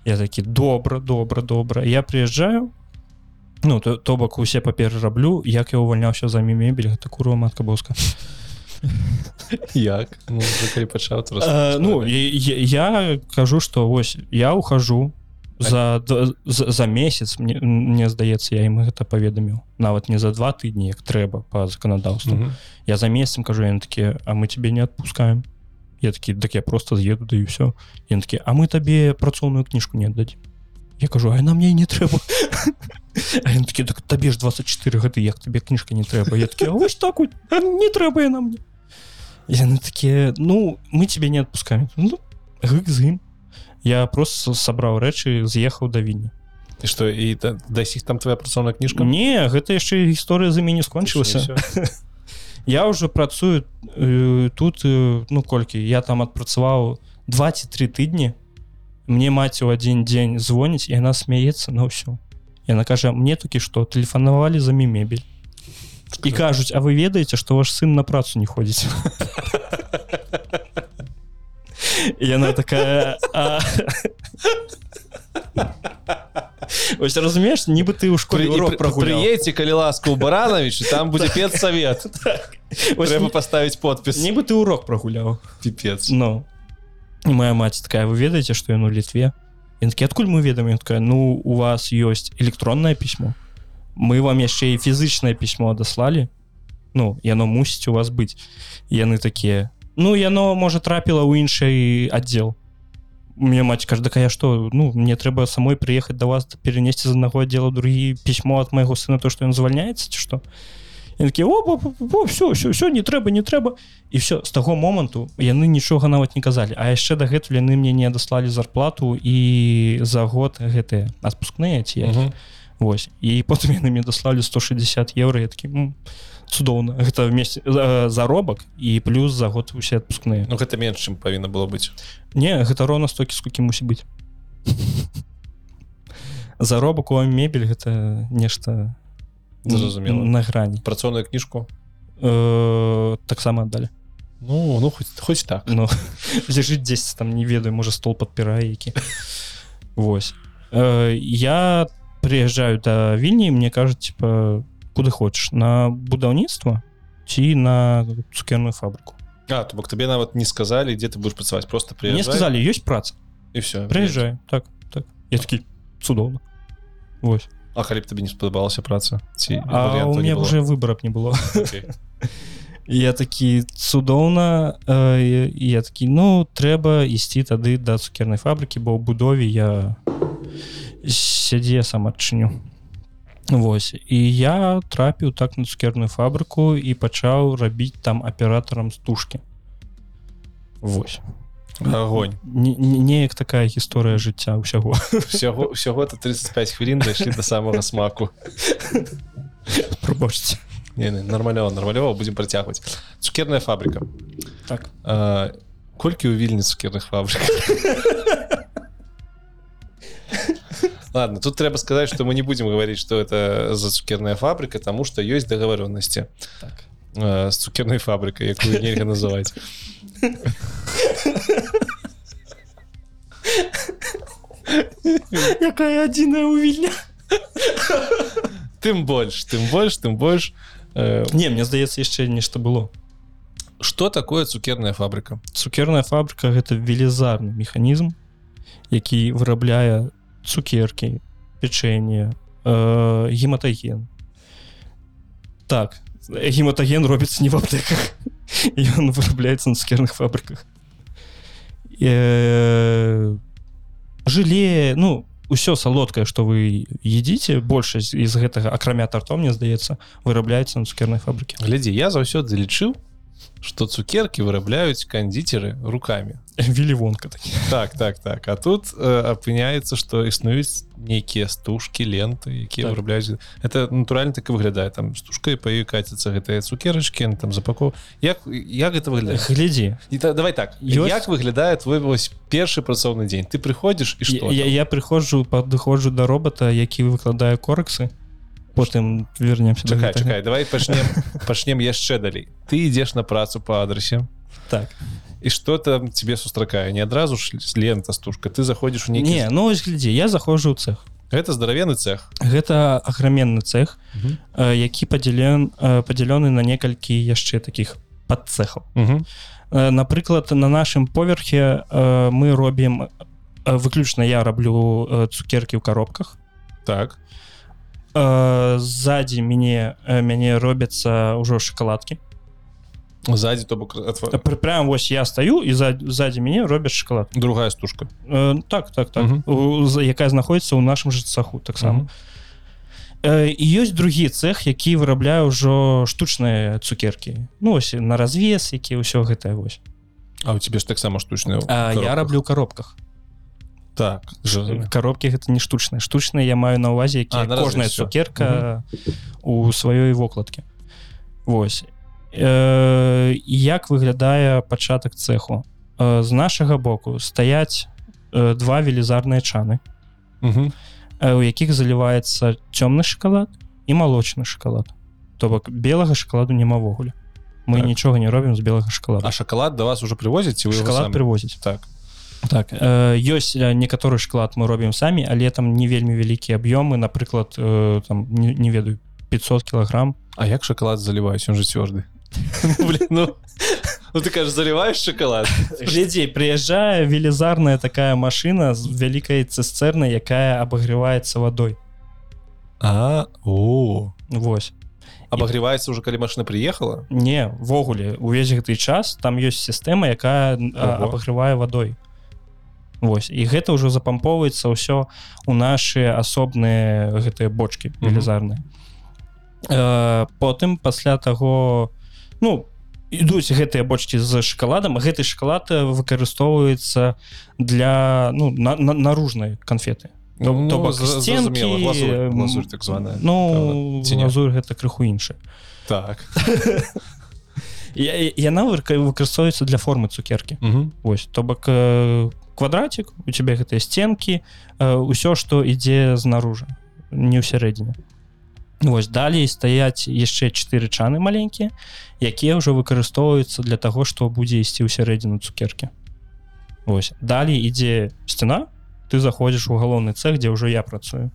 я такі добра добра добра я прыязджаю ну то, то бок усе паперы раблю як я увальняўся за мебель гэта курва матка боска.
Як? Ну, пачаў распавядай.
ну я, я кажу что вось я ухожу за за, за месяц мне, мне здаецца я ім гэта паведаміў нават не за два тыдні як трэба по законодаўству
Мгм.
я за месяцем кажу яны такія а мы тебе не отпускаем я такі так я просто з'еду да і все ён такі а мы табе працоўную кніжку не аддадзім я кажу а нам мне не трэба А ён такі так табе ж 24 гады як табе кніжка не трэба я такі «А вось так вот, не трэба яна мне яны такія ну мы тебе не отпускаем ну, гык з ім я просто сабраў рэчы з'ехаў да вільні
і што і да- дасіх там твоя працоўная кніжка
не гэта яшчэ гісторыя з імі не скончылася я уже працую э, тут э, ну колькі я там адпрацаваў 23 тыдні мне маці ў адзін дзень звоніць і яна смяецца на ўсё яна кажа мне такі што тэлефанавалі за ми мебель і кажуць А вы ведаеце што ваш сын на працу не ходзіць І яна такая «А». Ось разумееш нібы ты ў школе урок прагуляў
прыедце калі ласка у баранович там будзе педсавет
Ось
трэба
ні-
паставіць подпіс
нібы ты урок прагуляў
піпец
Ну і моя маці такая вы ведаеце што ён у літве Ён такі адкуль мы ведаем Ён такая ну у вас ёсць электроннае пісьмо мы вам яшчэ і фізычнае пісьмо адаслалі Ну яно мусіць у вас быць яны такія ну яно можа трапіла ў іншай аддзел мне маці кажа такая што ну мне трэба самой прыехаць да вас перенесці з аднаго аддзела другі пісьмо ад майго сына то што ён звальняецца ці што І такі все все все не трэба не трэба і все з таго моманту яны нічога нават не казалі. А яшчэ дагэтуль яны мне не даслалі зарплату і за год гэтыя адпускныя ці як
Мгм.
Вось і потым яны мне даслалі 160 еўра я такі «М, цудоўна гэта вместе э, заробак і плюс за год усе адпускныя
Ну гэта менш чым павінна было быць.
Не гэта роўна столькі сколькі мусіць быць. Заробак у мебель гэта нешта
Зразумела.
на грані
працоўную кніжку
э, таксама аддалі
ну ну хоць хоць так
Ну лежыць 10 там не ведаю можа стол падпірае які Вось э, я прыязджаю да вільні мне кажуць типа куды хочаш на будаўніцтва ці на цукерную фабрыку
А то бок табе нават не сказалі дзе ты будешь працаваць просто
мне
прыязджай
сказалі ёсць праца
і все
прыязджай так так я такі цудоўна Вось
А калі б табе не спадабалася праца ці
а у меня уже выбора б не было.
Окей.
я такі цудоўна э, я такі ну трэба ісці тады да цукернай фабрыкі бо ў будове я сядзе сам адчыню Вось. І я трапіў так на цукерную фабрыку і пачаў рабіць там аператарам стужкі. Вось
Агонь
Не- не- неяк такая гісторыя жыцця ўсяго
всяго всяго то 35 хвілін дайшлі до самого смаку.
Прабачце
не, не, нормалёва нормалёва будем працягваць цукерная фабрика.
Так.
А, колькі ў вільні цукерных фабрик? Ладно тут трэба сказаць что мы не будем говорить что это за цукерная фабрика тому что ёсць договоренности
так.
с цукерной фабрикой якую нельга называть
якая адзіная ў вільня.
Тым больш тым больш тым больш Э,
не мне здаецца яшчэ нешта было.
Что такое цукерная фабрика
цукерная фабрика гэта велізарны механізм які вырабляе цукеркі печенье э, гематаген. Так гематаген робіцца не в аптэках ён вырабляецца на цукерных фабриках. Э, жыле ну ўсё салодкае что вы едзіце большасць из гэтага акрамя тартом мне здаецца вырабляецца на цукернай фабрыке
глядзі я заўсёды лічыў что цукерки вырабляюць кандзіцеры руками.
Вілівонка такі
так так так. А тут э, апыняецца что існуюць нейкія стужкі ленты якія
Так.
вырабляюць это натуральна так і выглядае там стужкай па ёй каціцца гэтыя цукерачкі там запаков як як гэта выглядае
глядзі
і та, давай так.
Ёсць-
як выглядае твой вось першы працоўны дзень ты прыходзіш і что
я, я прыходжу падыходжу да робота які выкладае корексы потым вернемся
чакай чакай давай пачнем пачнем яшчэ далей. Ты ідзеш на працу по адрасе
так.
І что там тебе сустракае? Не адразу ж лента стужка ты заходзіш у нейкі
не ну ось глядзі я заходжу ў цех
гэта здаравенны цех
гэта аграменны цех э, які падзялен э, падзялёны на некалькі яшчэ таких под цехаў
Угу.
Э, напрыклад на нашым поверхе э, мы робім выключна я раблю цукеркі ў коробках.
Так
э, сзади мяне э, мяне робяцца ўжо шоколадки.
Сзади то бок
Пр- прям вось я стаю і за- сзади мяне робяць шоколад.
Другая стужка.
Э, так так так. У- за- якая знаходіцца ў нашым жа цеху таксама
Мгм.
Э, і ёсць другі цех які вырабляе ўжо штучныя цукеркі ну ось на развес які ўсё гэтае вось
А у тебе ж таксама штучная
я раблю ў коробках
так ж-
коробкі гэта не штучныя штучныя я маю на увазе які кожная цукерка у сваёй вокладке Вось. Э, як выглядае пачатак цеху э, з нашага боку стаяць э, два велізарныя чаны э, у якіх заліваецца цёмны шоколад і малочны шоколад то бок белага шоколаду немавогуле мы
Так.
нічога не робім з белага шоколада
А шоколад до вас уже
шоколад
самі?
привозіць
так
так. Э, ёсць э, некаторы шклад мы робім самі але там не вельмі вялікія аб'ёмы напрыклад э, там не, не ведаю 500 кілаграм
А як шоколад заливаюсь он же твердый. Блин, ну ну ты кажешь заливаешь шоколад?
Глядзей прыязджае велізарная такая машина з вялікай цисцернай якая абагреваецца вадой
а о.
Вось.
Обогревается уже калі машина приехала?
Не ввогуле увесь гэты час там ёсць сістэма якая абагрывае вадой Вось. І гэта ўжо запампоўваецца ўсё у нашы асобныя гэтыя бочки велізарныя. Э, потым пасля таго ну ідуць гэтыя бочки з шоколадам гэты шоколад э, выкарыстоўваецца для ну на, на, наружнай конфеты То-
Ну,
то бок
за-
сценкі,
зразумела, глазурь,
м,
глазурь так званая
ну глазурь гэта крыху іншая
так.
Яна выкарыстоўваецца для формы цукеркі.
Мгм.
Вось то бок э, квадратик у тебя гэтыя сценкі ўсё што ідзе знаружы не ў сярэдзіне Вось далей стаяць яшчэ чатыры чаны маленькія якія ўжо выкарыстоўваюцца для таго што будзе ісці ў сярэдзіну цукеркі. Вось далей ідзе сцена ты заходзіш у галоўны цех дзе ўжо я працую.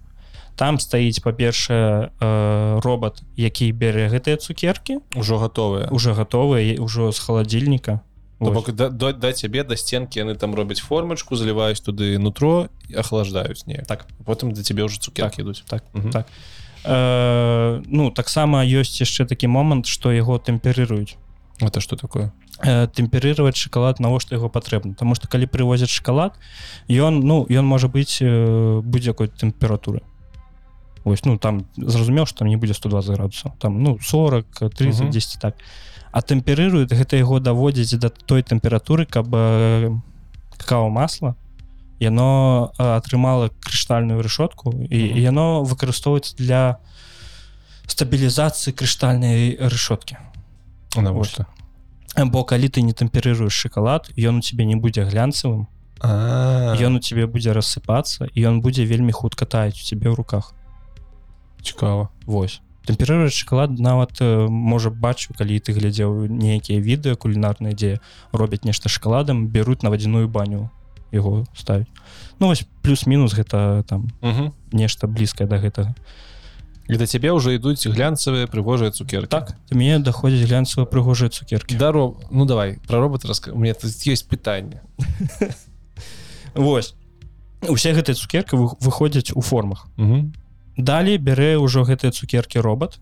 Там стаіць па-першае э, робот які бярэ гэтыя цукеркі.
Ужо готовыя
уже гатовыя ўжо з халадзільніка
То
Вось.
бок да, да, да цябе да сценкі яны там робяць формачку заліваюць туды нутро і охлаждаюць не
Так.
потым да цябе ўжо цукеркі ідуць
так
Мгм.
так. Э, ну таксама ёсць яшчэ такі момант што яго тэмперыруюць
это что такое?
Э, тэмперировать шоколад навошта яго патрэбна потому что калі прывозяць шоколад ён ну ён можа быць э, будзе-якой тэмпературы Вось ну там зразумеў что там не будзе 120 градусаў там ну 40 30
Мгм.
10 так а тэмперырует гэта яго даводзіць да той тэмпературы каб э, какао масла яно э, атрымала крыштальную решетку і
Мгм.
яно выкарыстоўваецца для стабілізацыі крыштальнай решетки.
Навошта
бо калі ты не тэмперыруеш шоколад ён у тебе не будзе глянцавым
а.
Ён у тебе будзе рассыпацца і ён будзе вельмі хутка таяць у тебе ў руках.
Цікава
Вось тэмперыруаць шоколад нават э, можа бачу калі ты глядзеў нейкія відэа кулінарныя дзе робяць нешта шоколадам бяруць на вадзяную баню его ставить Ну вось плюс-мінус гэта там
Мгм.
нешта блізкае до гэтага.
І да цябе ўжо ідуць глянцавыя прыгожыя цукеркі.
Так мне даходзіць глянцава прыгожыя цукеркі.
Да роб... ну давай про робот раска... у меня тут есть пытанне.
Вось. Усе гэтыя цукеркі вы- выходзяць у формах.
Мгм.
Далей бярэ ўжо гэтыя цукеркі робот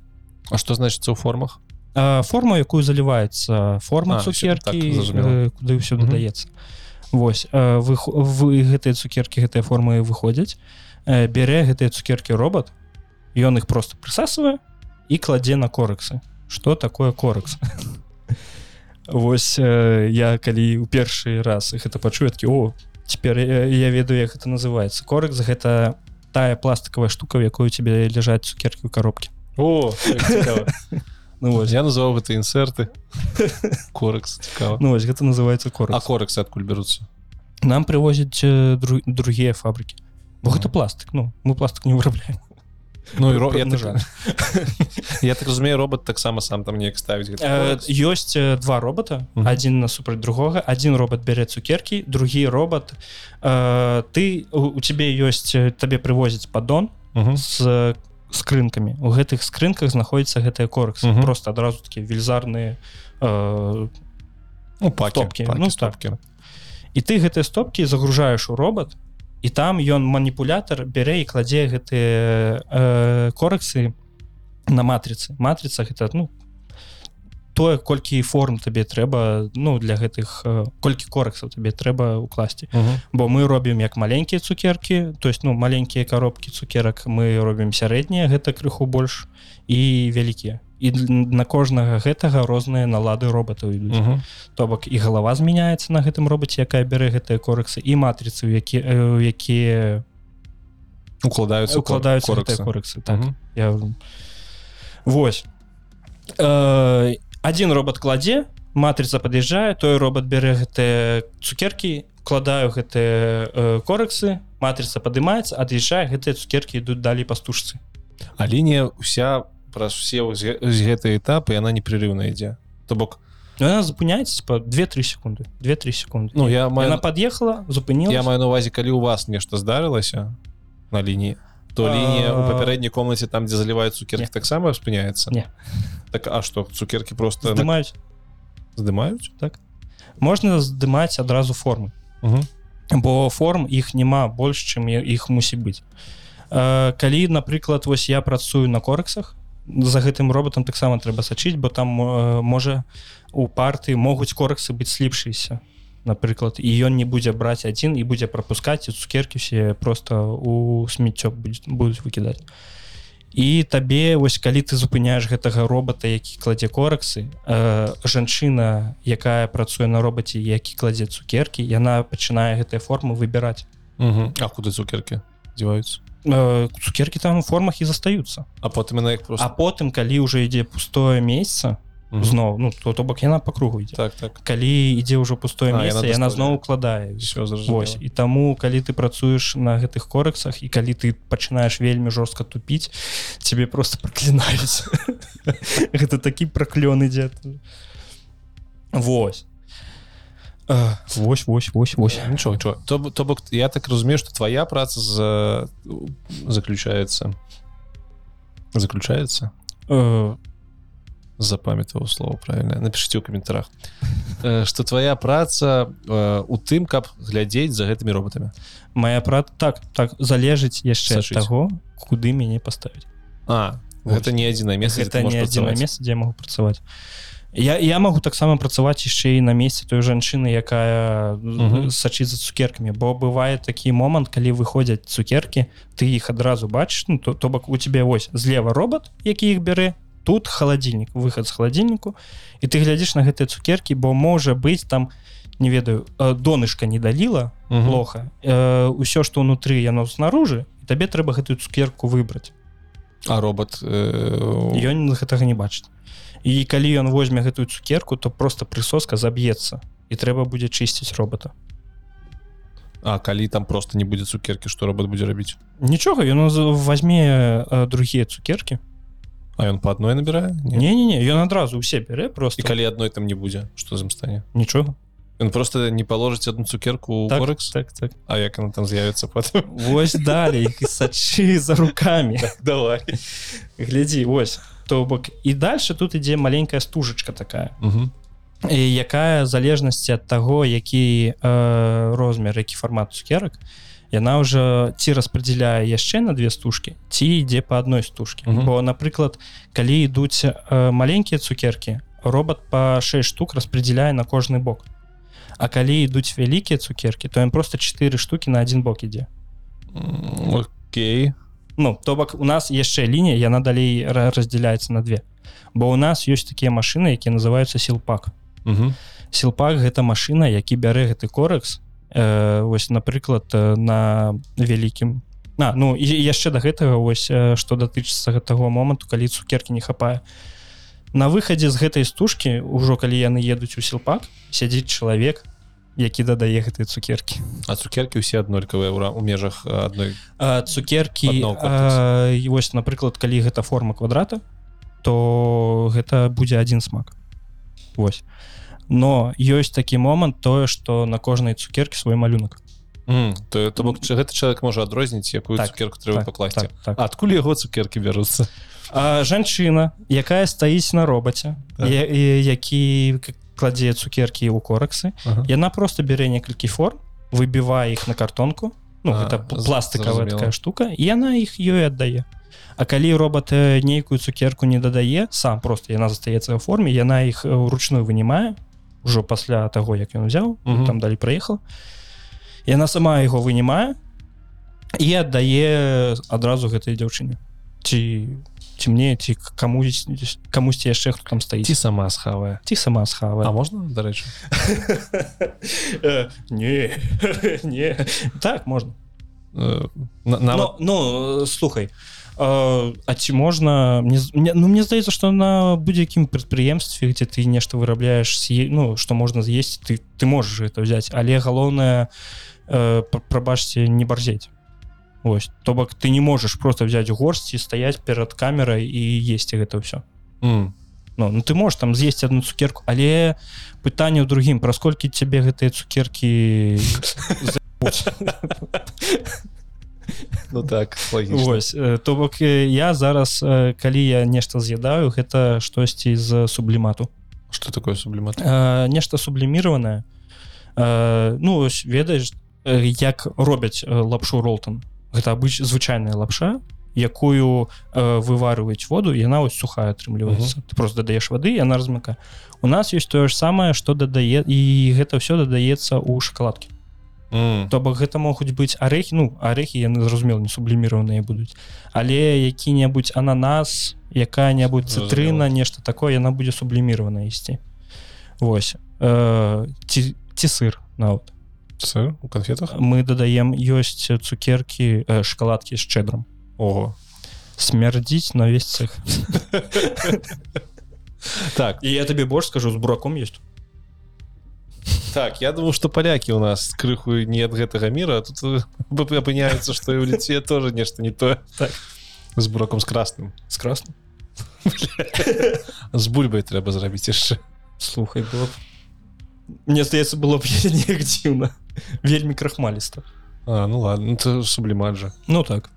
А что значится у формах?
А, форма якую заліваецца форма
А,
цукеркі
так,
куды ўсё дадаецца. Вось э, вы, вы гэтыя цукеркі гэтыя формы выходзяць бярэ гэтыя цукеркі робот ён іх просто прысасвае і кладзе на корексы что такое корекс Вось э, я калі ў першы раз гэта пачую такі о цяпер я, я ведаю як гэта называется корекс гэта тая пластикавая штука в у тебе ляжаць цукеркі ў коробке.
О.
Ну вось
я называў гэта інсерты корекс цікава
ну вось гэта называется корекс.
А корексы адкуль бяруцца
нам привозяць э, дру, другія фабрыкі бо гэта пластик ну мы пластик не вырабляем
Ну і ро... я, так... я так разумею робот таксама сам там неяк ставіць
Э, ёсць э, два робота
Мгм.
один насупраць другога один робот бярэ цукеркі другі робот э, ты у, тебе ёсць э, табе прывозіць паддон
Мгм.
з скрынкамі у гэтых скрынках знаходзіцца гэтыя корекс
Мгм.
просто адразу такія вельзарныя э,
ну пакі,
стопкі,
пакі,
ну, так.
стопкі.
і ты гэтыя стопкі загружаеш у робот і там ён маніпулятор бярэ і кладзе гэтыя э, корексы на матрыцы. Матрыца гэта ну тое колькі форм табе трэба ну для гэтых э, колькі корексаў табе трэба укласці.
Мгм.
бо мы робім як маленькія цукеркі то есть ну маленькія коробкі цукерак мы робім сярэднія гэта крыху больш і вялікія і на кожнага гэтага розныя налады роботаў ідуць
Мгм.
то бок і галава змяняецца на гэтым робаце якая бярэ гэтыя корексы і матрыцы які э, якія
укладаюцца
укладаюцца
корексы.
корексы так
Мгм.
я Вось э, один робот кладзе матрыца пад'язджае той робот бярэ гэтыя цукеркі кладаю гэтыя э, корексы матрыца падымаецца ад'язджае гэтыя цукеркі ідуць далей па стужцы
а лінія уся праз все вось гэ- вось гэтыя этапы яна непрерыўна ідзе то бок
Ну, яна запыняецца па 2-3 секунды 2-3 секунды
ну я маю
яна пад'ехала запыніла
я маю на увазе калі у вас нешта здарылася на лініі то
А,
лінія у папярэдняй комнаце там дзе заліваюць цукеркі
Не.
таксама спыняецца
Не.
так а што цукеркі просто
здымаюць
здымаюць
можна здымаць адразу формы
Мгм.
бо форм іх няма больш чым я- іх мусіць быць Э, калі напрыклад вось я працую на корексах За гэтым роботам таксама трэба сачыць бо там э, можа у парты могуць корексы быць сліпшыся напрыклад і ён не будзе браць адзін і будзе прапускаць і цукеркі все просто у смеццёк будуць- выкідаць. І табе вось калі ты зупыняеш гэтага робота які кладзе корексы э, жанчына якая працуе на робаце які кладзе цукеркі яна пачынае гэтыя формы выбіраць.
Мгм. а куды цукеркі дзіваюцца
цукеркі там у формах і застаюцца
а потым яна іх
а
просто
потым калі уже ідзе пустое месца
Мгм.
зноў ну то то бок яна по кругу ідзе
так так.
Калі ідзе ўжо пустое
А,
месца
яна
яна зноў укладае Вось і таму калі ты працуеш на гэтых корексах і калі ты пачынаеш вельмі жорстка тупіць тебе просто праклінаюць гэта такі праклён ідзе Вось Э, Вось вось вось вось.
Нічого нічого то, то бок я так разумею что твоя праца за заключается. Заключается?
Э,
запамятаваў слово правильно напишите ў каментарах что твоя праца э, у тым каб глядзець за гэтымі роботамі.
Мая прат так так залежыць яшчэ таго куды мяне паставіць
А
Вось.
гэта не адзінае месца дзе ты
гэта не адзінае
працаваць.
месца дзе я могу працаваць я я могу таксама працаваць яшчэ і на месцы той жанчыны якая
Мгм.
сачыць за цукеркамі бо бывае такі момант калі выходзяць цукеркі ты іх адразу бачыш ну то, то бок у тебе вось злева робот які іх бярэ тут халадзільнік выхад з халадзільніку і ты глядзіш на гэтыя цукеркі бо можа быць там не ведаю э, донышка не даліла
Мгм.
плохо э, ўсё што ўнутры яно снаружи і табе трэба гэтую цукерку выбраць
а робот э,
ён гэтага не бачыць і калі ён возьме гэтую цукерку то просто прысоска заб'ецца і трэба будзе чысціць робота.
А калі там просто не будзе цукеркі што робот будзе рабіць?
Нічога ён возьме другія цукеркі.
А ён по адной набірае?
Не не не ён адразу усе бярэ просто.
І калі адной там не будзе что з ім стане?
Нічога.
Ён просто не паложыць одну цукерку
так,
корекс
так так.
А як она там з'явіцца потым?
Вось далей сачы за руками
давай.
Глядзі вось то бок. І дальше тут ідзе маленькая стужачка такая. І якая залежнасці ад таго які э, розмер які фармат цукерак яна ўжо ці распределяе яшчэ на две стужкі ці ідзе по адной стужкі.
Мгм.
бо напрыклад калі ідуць э, маленькія цукеркі робот по 6 штук распределяе на кожны бок. А калі ідуць вялікія цукеркі то ён просто 4 штуки на один бок ідзе.
Окей
Ну то бок у нас яшчэ лінія яна далей ра- раздзяляецца на две. Бо у нас ёсць такія машины якія называются сілпак. Сілпак гэта машина які бярэ гэты корекс э, вось напрыклад э, на вялікім. А, ну і яшчэ до гэтага вось э, што датычыцца гэтага моманту калі цукеркі не хапае. На выхадзе з гэтай стужкі ўжо калі яны едуць у сілпак сядзіць чалавек які дадае гэтыя цукеркі
А цукеркі ўсе аднолькавыя ў межах адной
а, цукеркі а, вось напрыклад калі гэта форма квадрата то гэта будзе один смак. Вось но ёсць такі момант тое што на кожнай цукеркі свой малюнак
Мгм. то, то бок гэты чалавек можа адрозніць якую
Так,
цукерку трэба пакласці
так, так.
Адкуль яго цукеркі бяруцца
жанчына якая стаіць на робаце
Так.
я, які кладзе цукеркі ў кораксы
Ага.
яна просто бярэ некалькі форм выбівае іх на картонку ну
А,
гэта
зразумела.
такая штука і яна іх ёй аддае А калі робот э, нейкую цукерку не дадае сам просто яна застаецца ў форме яна іх э, ўручную вынімае ўжо пасля таго як ён узяў
Мгм.
там далі праехал яна сама яго вынімае і аддае адразу гэтай дзяўчыне ці ці мне ці камусь камусьці яшчэ хто там стаіць
ці сама схавае
ці сама
А
схава
можна дарэчы
не не. Так можна
Э, на-
ну, слухай а, а ці можна ну мне здаецца что на будзе-якім прадпрыемстве где ты нешта вырабляешь с'е- ну что можна з'есці ты ты можешь это взять. Але галоўнае э, пр- прабачце не барзець Ось то бок ты не можешь просто взять горсці стаять перад камерай і есці гэта ўсё
М.
ну, ну ты можешь там з'есці одну цукерку але пытанне ў другім праз колькі цябе гэтыя цукеркі
ну так.
Вось э, то бок э, я зараз э, калі я нешта з'ядаю гэта штосьці з сублімату.
Что такое сублімат?
Нешта субліміраванае. Э, ну ведаеш як робяць лапшу ролтон гэта абыч звычайная лапша якую э, выварваюць воду яна ось сухая атрымліваецца ты просто дадаеш вады яна размыка у нас ёсць тое ж самае што дадае і гэта ўсё дадаецца ў шоколадкі
М.
то бок гэта могуць быць арэхі ну арэхі яны зразумела не субліміраваныя будуць але які-небудзь ананас якая-небудзь цытрына нешта такое яна будзе субліміравана ісці Вось. Э, ці, ці сыр нават
Сыр у конфетах?
Мы дадаем ёсць цукеркі э, шоколадкі з чэдрам
Ого.
Смярдзіць на весь цех.
Так.
І я табе больш скажу з бураком есть.
Так я думаю что палякі у нас крыху не ад гэтага мира а тут э, апыняецца что і ў ліце тоже нешта не то.
Так.
з бураком з красным.
З красным?
З бульбай трэба зрабіць яшчэ
слухай было б мне здаецца было б неяк дзіўна вельмі крахмаліста
А, ну ладно это сублімат же
ну так.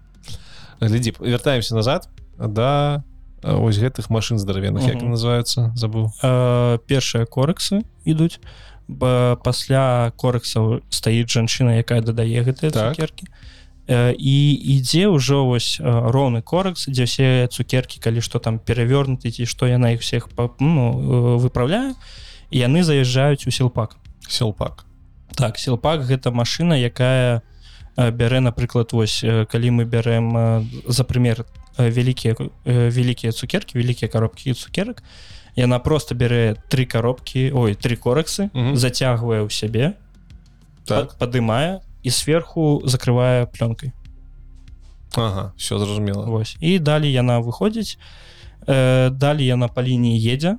Глядзі вяртаемся назад да э, ось гэтых машин здаравенных як называются? Забыл.
Э, першыя корексы ідуць пасля корексаў стаіць жанчына якая дадае гэтыя
Так.
цукеркі Э, і ідзе ўжо вось э, роўны корекс дзе ўсе цукеркі калі што там перавёрнуты ці што яна іх всех ну, э, выпраўляе і яны заязджаюць у сілпак.
Селпак
так сілпак гэта машына якая э, бярэ напрыклад вось э, калі мы бярэм э, за пример э, вялікія вялікія цукеркі вялікія коробкі цукерак яна просто бярэ три коробкі ой три корексы
Мгм.
зацягвае ў сябе
так.
падымае і сверху закрывае пленкой
ага все зразумела.
Вось. І далей яна выходзіць э, далей яна па лініі едзе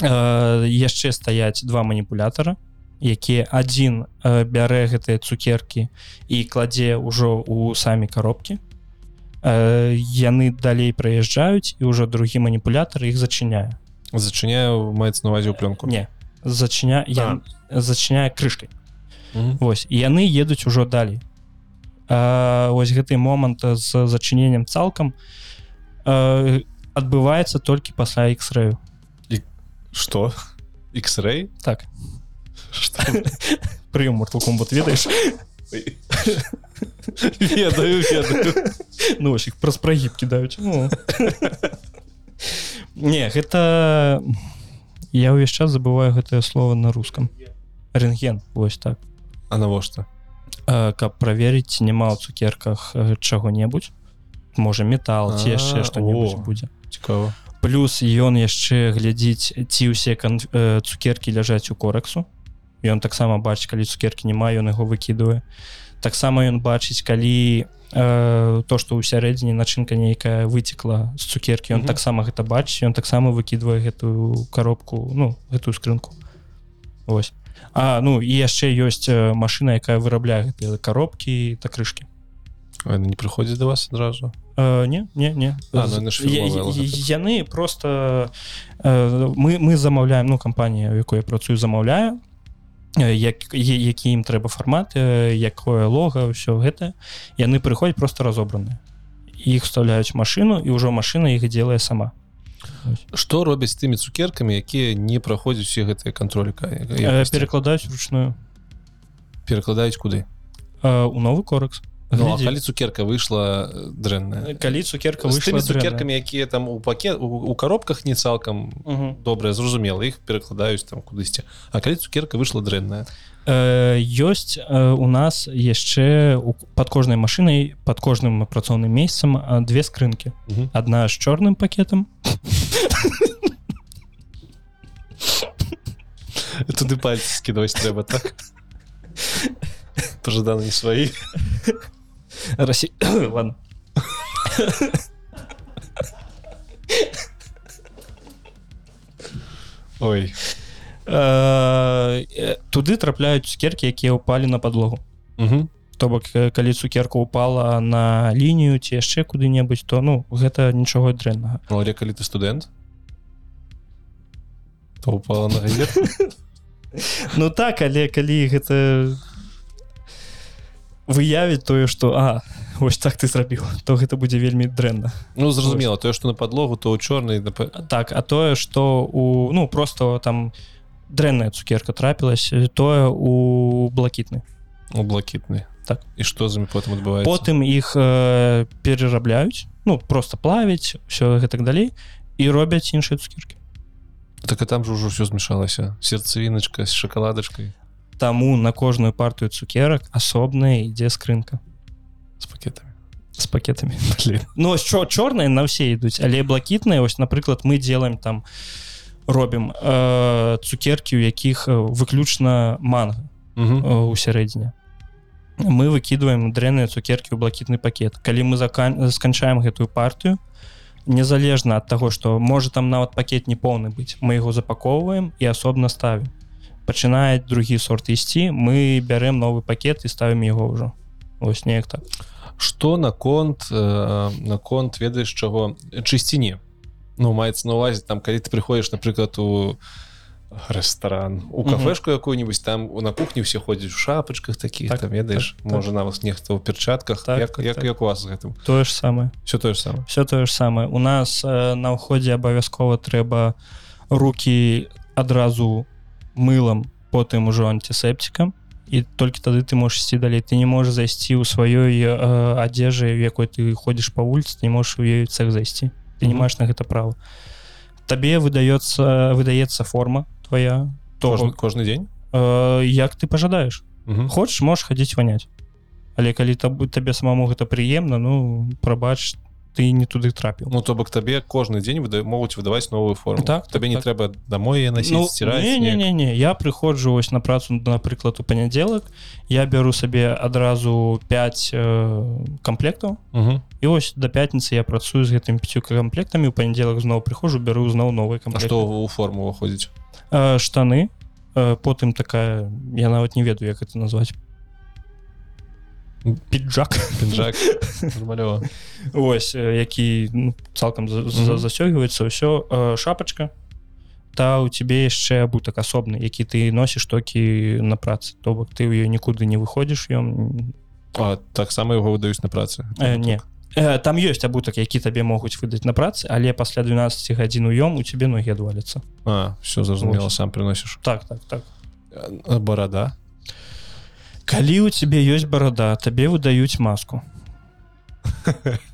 яшчэ стаяць два маніпулятара якія адзін э, бярэ гэтыя цукеркі і кладзе ўжо у самі коробкі э, яны далей праязджаюць і ўжо другі маніпулятар іх зачыняе.
Зачыняю маецца на увазе ў пленку
не зачыня я зачыняе крышкой
Мгм.
Вось і яны едуць ужо далей. А, ось гэты момант з зачыненнем цалкам а, адбываецца толькі пасля x-рэю
что? X-ray
так.
Што?
прыём Mortal Kombat ведаеш
ведаю ведаю.
Ну ось іх праз прагіб кідаюць ну. не гэта я ўвесь час забываю гэтае слово на рускам рентген вось так.
А навошта
А, каб праверыць няма ў цукерках э, чаго-небудзь можа метал ці яшчэ
о.
будзе
цікава
плюс ён яшчэ глядзіць ці ўсе кан... э, цукеркі ляжаць у корексу ён таксама бачыць калі цукеркі няма ён яго выкідвае. Таксама ён бачыць калі э, то што ў сярэдзіне начынка нейкая выцекла з цукеркі ён
Мгм.
таксама гэта бачыць ён таксама выкідвае гэтую коробку ну гэтую скрынку ось А ну і яшчэ ёсць э, машына якая вырабляе гэтыя коробкі та крышки
А, не прыходзіць да вас адразу
Э, не не не.
А, ну, яны
просто э, мы мы замаўляем ну кампанія у якой я працую замаўляю э, як які ім трэба фармат якое лога ўсё гэта. Яны прыходзяць просто разобраныя іх вставляюць машину і ўжо машина іх делае сама.
Что робяць тымі цукеркамі якія не праходзяць усе гэтыя кантроліка
Э, перакладаюць ручную
перакладаюць куды
у новы коракс
ну, а калі цукерка выйшла э, дрэнная
калі цукерка вышла
цукеркамі якія там у пакет у, у коробках не цалкам добрая зразумела іх перакладаюць там кудысьці А калі цукерка выйшла дрэнная
Э, ёсць э, у нас яшчэ под кожнай машинай под кожным працоўным месяцам э, две скрынкі
Мгм.
одна з чорным пакетам
туды пальцы скидываць трэба так? Пожаданы не
Расі... ладно.
Ой.
Э, э, туды трапляюць цукеркі якія ўпалі на подлогу
Мгм.
то бок э, калі цукерка упала на лінію ці яшчэ куды-небудзь то ну гэта нічого дрэннага.
Але калі ты студэнт то упала на газет
Ну так але калі гэта выявіць тое что а ось так ты зрабіў то гэта будзе вельмі дрэнна.
Ну зразумела тое што на подлогу то ў чорнай
так а тое что у ну просто там дрэнная цукерка трапілась тое у блакітны.
У блакітны.
Так.
і што з потым адбываецца?
Потым іх э, перарабляюць ну просто плавіць все гэтак далей і робяць іншыя цукеркі.
Так а там же ўжо ўсё змешалася сердцевіначка з шакаладачкай
таму на кожную партыю цукерак асобная ідзе скрынка.
З пакетамі
с пакетамі
Блін.
Ну що чорныя на ўсе ідуць але блакітныя ось напрыклад мы делаем там робім э, цукеркі у якіх э, выключна манга
Мгм.
э, у сярэдзіне мы выкидываем дрэнныя цукеркі ў блакітны пакет. Калі мы закан... сканчаем гэтую партыю незалежна ад таго што можа там нават пакет не поўны быць мы яго запаковваем і асобна ставім пачынае другі сорт ісці мы бярэм новы пакет і ставім яго ўжо. Ось неяк так.
Что наконт э, наконт ведаеш чаго? Чысціні. Ну маецца на увазе там калі ты прыходзіш напрыклад у рэстаран у кафешку якую-нибудь там на кухні все ходзяць у шапачках таких
Так,
там ведаеш
так, так.
можа нават нехта ў перчатках
Так,
як,
так,
як,
так.
як у вас гэтым?
Тое ж самае.
Все тое ж самае.
Все тое ж самае. У нас э, на ўходзе абавязкова трэба руки адразу мылам потым ужо антисептикам і толькі тады ты можаш ісці далей ты не можаш зайсці ў сваёй э, адзежы якой ты ходзіш па вуліцы не можаш у ёй цех зайсці ты не
Мгм.
маеш на гэта права. Табе выдаецца выдаецца форма твоя.
Кожны,
того
кожны дзень
э, як ты пажадаеш
Мгм.
хочаш можаш хадзіць ваняць але калі таб, табе самому гэта прыемна ну прабач ты не туды трапіў
Ну то бок табе кожны дзень выда могуць выдаваць новую форму.
Так,
табе
так,
не
так.
трэба домой насіць
Ну,
сціраць
не, не, не, не я прыходжу ось на працу напрыклад у панядзелак я бяру сабе адразу 5 э, камплектаў і ось да пятніцы я працую з гэтым пяцю камплектамі у панядзелак зноў прыходжу бяру зноў новы
А
камплект
што у форму ўходзіць
э, штаны э, потым такая я нават не ведаю як это назваць піджак
пінжак нормалёва
ось э, які ну, цалкам засёгваецца ўсё шапачка та у тебе яшчэ абутак асобны які ты носіш толькі на працы то бок ты ў ёй нікуды не выходзіш ён
А таксама яго выдаюць на працы
э, не э, там ёсць абутак які табе могуць выдаць на працы але пасля 12 гадзін уём у тебе ногі адваліцца
А все зразумела
Вось.
сам приносіш
так так так.
Барада
калі у тебе ёсць барада табе выдаюць маску.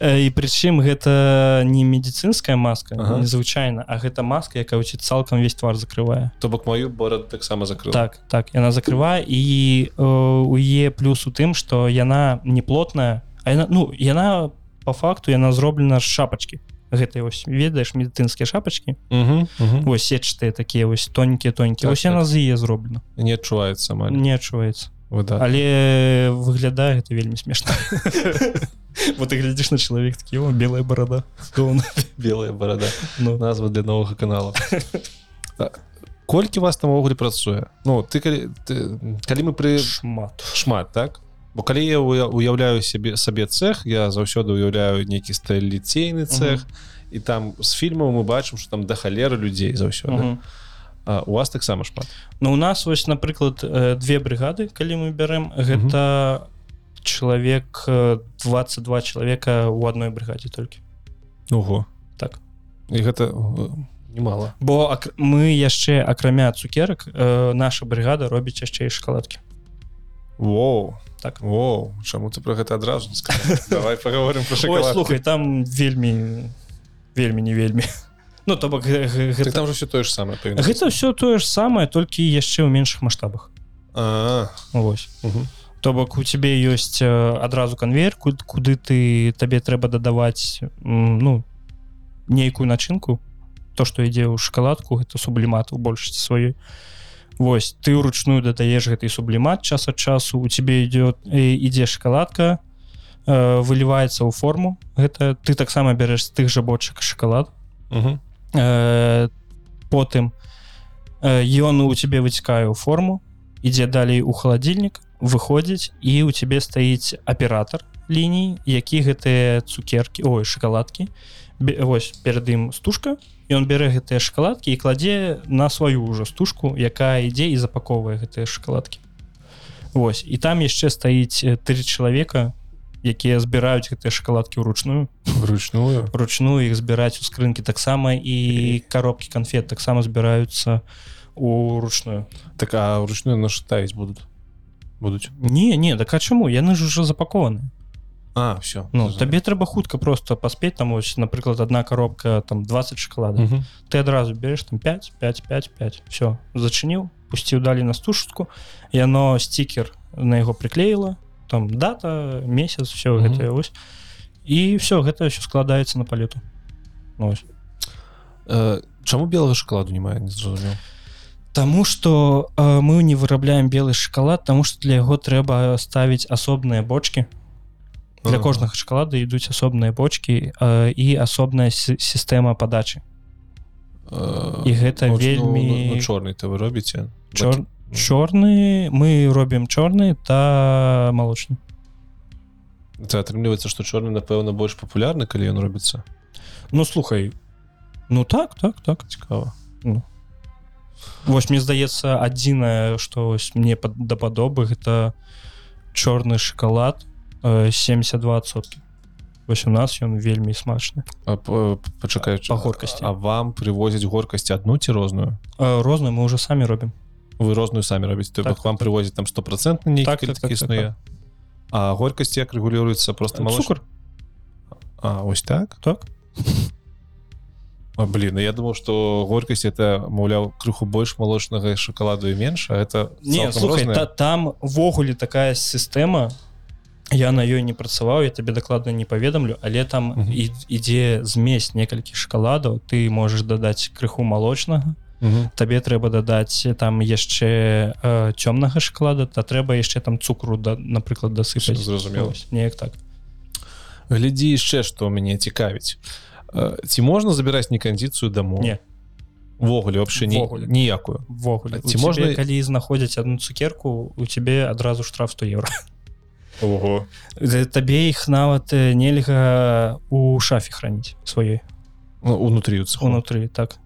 Э, і прычым гэта не медицинская маска
Ага.
незвычайна а гэта маска якая у тебя цалкам весь твар закрывае.
То бок маю бораду таксама закрыл
так так яна закрывае і э, у е плюс у тым что яна не плотная а яна ну яна по факту яна зроблена з шапачки гэтай вось ведаеш медыцынскія шапачки
Мгм, мгм.
ось сетчатыя такія вось тонкія тонкія
Так,
ось
так.
з е зроблена
не адчуваецца амаль
не адчуваецца
выда
але выглядае гэта вельмі смешна вот ты глядзіш на чалавек такі о белая барада то
белая барада
ну,
назва для новага канала. Так. колькі вас там увогуле працуе Ну ты калі ты, калі мы пры
шмат.
Шмат так бо калі я уя- уяўляю сябе сабе цех я заўсёды уяўляю нейкі сталіцейны цех. І там з фільмаў мы бачым что там да халеры людзей заўсёды.
Мгм.
А, у вас таксама шмат?
Ну у нас вось напрыклад э, две брыгады калі мы бярэм гэта чалавек э, 22 чалавека у адной брыгадзе толькі.
Ого.
Так.
і гэта э, немало
бо ак мы яшчэ акрамя цукерак э, наша брыгада робіць яшчэ і шоколадкі
Воу
Так.
Воу чаму ты про гэта адразу давай паговорым про
Ой,
шоколад
слухай там вельмі вельмі не вельмі. Ну то бок гэта,
там же все тое ж самае павінна
гэта все тое ж самае толькі яшчэ ў меншых маштабах. Вось.
Мгм.
то бок у цябе ёсць э, адразу канвейер куд- куды ты табе трэба дадаваць ну нейкую начынку. То што ідзе ў шоколадку гэта сублімат у большасці сваёй Вось ты ўручную дадаеш гэты сублімат час ад часу у цябе идет ідзе шоколадка э, выліваецца ў форму гэта ты таксама бярэш з тых жа бочак шоколад
Мгм.
э, потым э, ён у цябе выцікае ў форму ідзе далей у халадзільнік выходзіць і у цябе стаіць аператор ліній які гэтыя цукеркі ой шоколадкі Бе- вось перад ім стужка ён бярэ гэтыя шоколадкі і кладзе на сваю ўжо стужку якая ідзе і запаковвае гэтыя шоколадкі. Вось. І там яшчэ стаіць э, тры чалавека якія збіраюць гэтыя шоколадкі ўручную.
Вручную?
Ручную іх збіраць у скрынкі. Таксама і коробкі конфет таксама збіраюцца уручную
так а вручную нашытаюць будуць? Будуць?
Не не так а чаму? Яны ж уже запакованы
А все
Ну табе трэба хутка просто паспець там ось напрыклад одна коробка там 20 шоколада. Ты адразу берешь там 5 5 5 5 все зачыніў пусціў далі на стужку яно стикер на яго приклеіла там дата месяц все
Мгм.
гэта ось. І все гэта все складаецца на палету Ну, ось.
Э, чаму белага шоколаду не мае не зразумеў
Таму что э, мы не вырабляем белы шоколад тому что для яго трэба ставіць асобныя бочки для
ага.
кожнага шакалада ідуць асобныя бочкі э, і асобная сістэма падачы э, і гэта ну, вельмі
ну, ну, ну, ну чорны то вы робіце
Чор... Ну. чорны мы робім чорны та малочны
Це атрымліваецца што чорны напэўна больш папулярны калі ён робіцца
Ну слухай ну так так так.
Цікава ну.
Вось мне здаецца адзінае што мне пад, дападобы гэта чорны шакалад 72%. 18 ён вельмі смачны
пачакаю
па горкасці
А вам прывозяць горкасць адну ці розную
э, розную мы уже самі робім
вы розную самі робіць то
так,
бок вам
так,
так. прывозяць там стопроцентна не
так,
так,
так,
існуе
так,
так. А горкасць як рэгулюецца просто э,
мало цукр
А ось так?
Так.
А, блин ну я думал что горкасць это маўляў крыху больш малочнага шоколаду і менш это
не слухай, та, там ввогуле такая сістэма у я на ёй не працаваў я табе дакладна не паведамлю але там
Мгм.
і, ідзе змесь некалькі шоколадаў ты можаш дадаць крыху малочнага
Мгм.
табе трэба дадаць там яшчэ э, цёмнага шоколада та трэба яшчэ там цукру да, напрыклад дасыпаць
зразумела.
Неяк так.
Глядзі яшчэ што мяне цікавіць Э, ці можна забіраць не кандзіцыю дамоў
Не.
ввогуле вообще не, ніякую
ввогуле
ці можна-
можна калі знаходзяць одну цукерку у цябе адразу штраф 100 евро
Ого.
Э, табе іх нават э, нельга у шафе храніць сваёй
Ну, унутры
унутры так.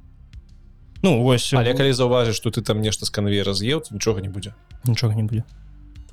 Ну вось
але калі заўважыш что ты там нешта з канвеера з'еў то нічога не будзе
нічога не будзе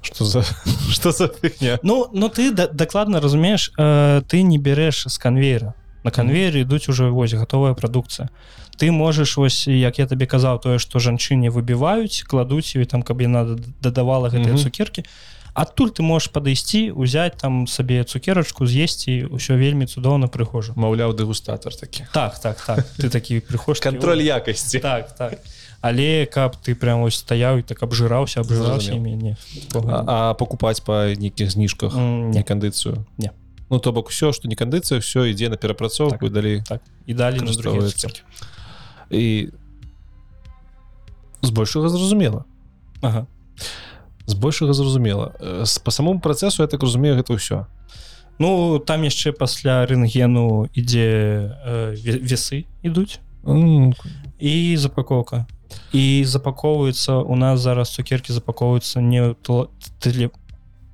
что за что за фігня
Ну ну ты да, дакладна разумееш э, ты не бярэш з канвейера на канвейеры ідуць уже вось гатовая прадукцыя ты можаш вось як я табе казаў тое што жанчыне выбіваюць кладуць ёй там каб яна дадавала гэтыя
Мгм.
цукеркі адтуль ты можаш падысці узяць там сабе цукерачку з'есці ўсё вельмі цудоўна прыхожа
маўляў дэгустатор такі
так так так ты такі прыхож
контроль якасці
так так але каб ты прям ось стаяў і так абжыраўся абжыраўся
Зразумеў.
імі не
а, а покупаць па нейкіх зніжках
М,
не кандыцыю
Не.
ну то бок все что не кандыцыя все ідзе на перапрацоўку так. далей
так і далі на
Выкарыстоўваецца.
цукеркі.
і збольшага зразумела
Ага.
Збольшага зразумела. По самому працэсу я так разумею гэта ўсё.
Ну там яшчэ пасля рэнтгену ідзе э, ве- весы ідуць.
М,
і запакоўка. І запаковваюцца у нас зараз цукеркі запаковваюцца не теле-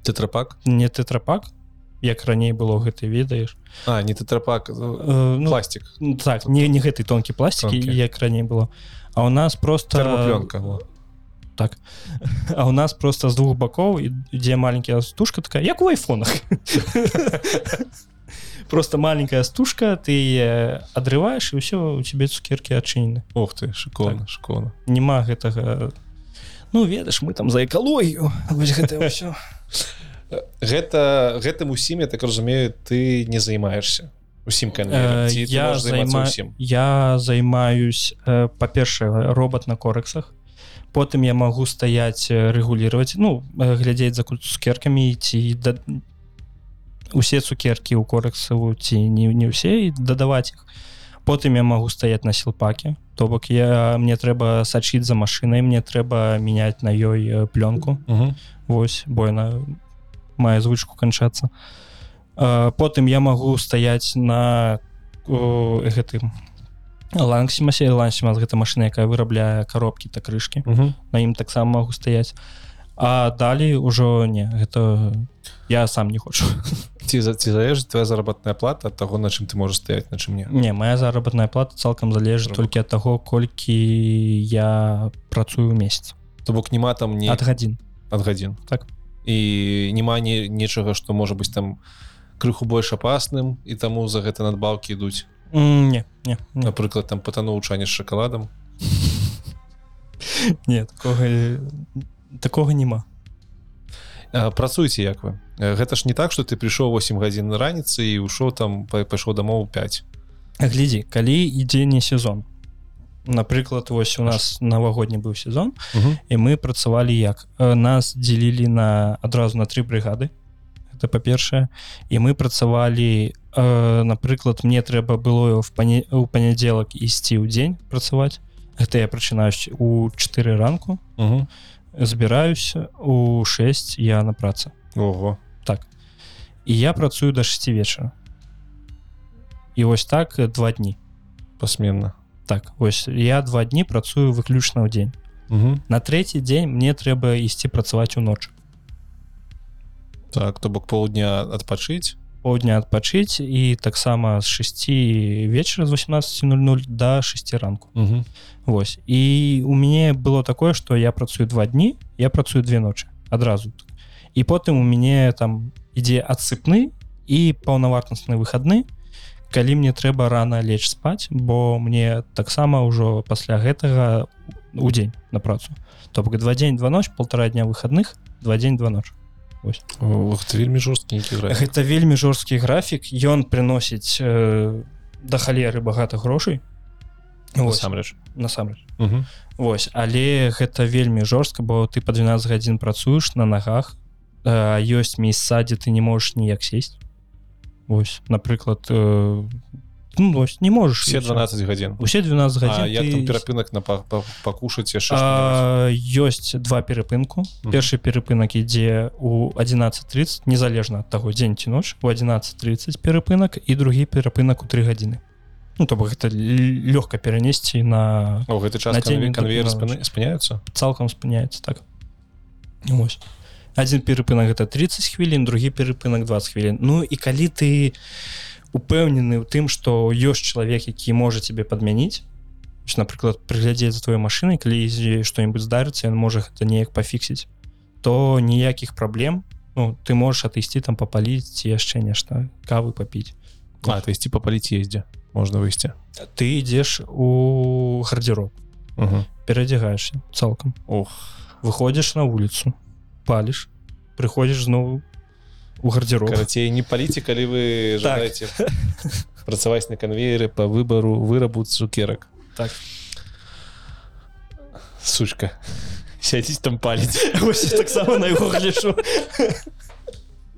тетрапак
не тетрапак як раней было гэты ведаеш.
А не тэтрапак
Э, ну,
пластик.
ну, так не не гэты тонкі пластикі
Тонкі.
як раней было. А у нас просто
во.
Так. А у нас просто з двух бакоў і- ідзе маленькая стужка такая як у айфонах. Просто маленькая стужка ты адрываешь і ўсё у тебе цукерки адчынены
Ух ты шикоўна так. школа
няма гэтага ну ведаш мы там за экалогію гэта ўсё.
Гэта гэтым усім я так разумею ты не займаешься. Усім
Э, я займа... я займаюсь э, па-першае робот на корексах потым я магу стаять рэгулировать ну э, глядзець за цукеркамі ці да... усе цукеркі ў корексаву ці не не ўсе і дадаваць іх. Потым я магу стаять на сілпаке то бок я мне трэба сачыць за машинай мне трэба мяняць на ёй э, пленку
Мгм.
Вось бо яна мае звычку канчацца. Потым я магу стаять на гэтым лансімасе лансімас гэта машина якая вырабляе коробкі та крышки
Мгм.
на ім таксама могу стаять а далей ужо не гэта я сам не хочу.
Ці за ці залежыць твоя заработная плата ад таго на чым ты можаш стаять на чым не?
Не моя заработная плата цалкам залежыць толькі ад таго колькі я працую месяц.
То бок няма там не
ад гадзін.
Ад гадзін.
Так.
і няма ні нечага што можа быць там крыху больш апасным і таму за гэта надбаўкі ідуць
Не не не,
напрыклад там патануў чане з шакаладам
не такога такога няма
А, працуеце як вы. Э, гэта ж не так что ты прыйшоў 8 гадзін раніцы і ўшоў там па- пайшоў дамоў 5
глядзі калі ідзе не сезон. Напрыклад вось у нас навагодні быў сезон і мы працавалі як? Э, нас дзелілі на адразу на тры брыгады это па-першае і мы працавалі э, напрыклад мне трэба было в пане у панядзелак ісці ў дзень працаваць гэта я прачынаюсь у 4 ранку
Угу.
збіраюся у 6 я на працы
Ого
і я працую до 6 вечара і вось так э, два дні
пасменна
так вось я два дні працую выключна ў дзень
угу.
на трэці дзень мне трэба ісці працаваць уночы
так то бок полдня адпачыць
паўдня адпачыць і таксама з 6 вечара з 18:00 до 6 ранку.
Угу.
Вось і у мяне было такое что я працую два дні я працую две ночы адразу і потым у мяне там ідзе адсыпны і паўнавартасны выхадны калі мне трэба рано лечь спаць бо мне таксама ўжо пасля гэтага у дзень на працу. То бок два дзень два ноч полтора дня выхадных два дзень два ноч
Ох, ты вельмі жорсткі
гэта вельмі жорсткі графік. Ён прыносіць э, да халеры багата грошай.
Насамрэч.
Насамрэч. Вось. Але гэта вельмі жорстка бо ты по 12 гадзін працуеш на нагах э, ёсць месца дзе ты не можаш ніяк сесть Вось. Напрыклад э, ну, вось, не можаш
все
і всё.
12 гадзін
усе 12 гадзін
А, як
ты-
перапынак на па- па- пакушаць яшчэ
ёсць два перапынку першы перапынак ідзе у 11:30 незалежна ад таго дзень ці ноч у 11:30 перапынак і другі перапынак у три гадзіны Ну то бок гэта лёгка перанесці на
О, гэты час спыняюцца
цалкам спыняецца так. Вось один перапынак гэта 30 хвілін другі перапынак 20 хвілін Ну і калі ты упэўнены ў тым што ёсць чалавек які можа тебе падмяніць напрыклад прыглядзець за твоей машинай калі ідзе што-нибудь здарыцца ён можа гэта неяк пафіксіць то ніякіх праблем ну, ты можаш атысці там папаліць ці яшчэ нешта кавы папіць
А то ісці папаліць ездзе можна выйсці
ты ідзеш у гардзіроб
Угу.
перадзягаешься цалкам
Ох.
Выходишь на улицу палишь приходишь зноў у гардзіроб
карацей не паліце калі вы
Так.
жадаеце працаваць на канвееры по выбару вырабу цукерак
Так.
сучка. Сядзіць там паліць
таксама на яго гляджу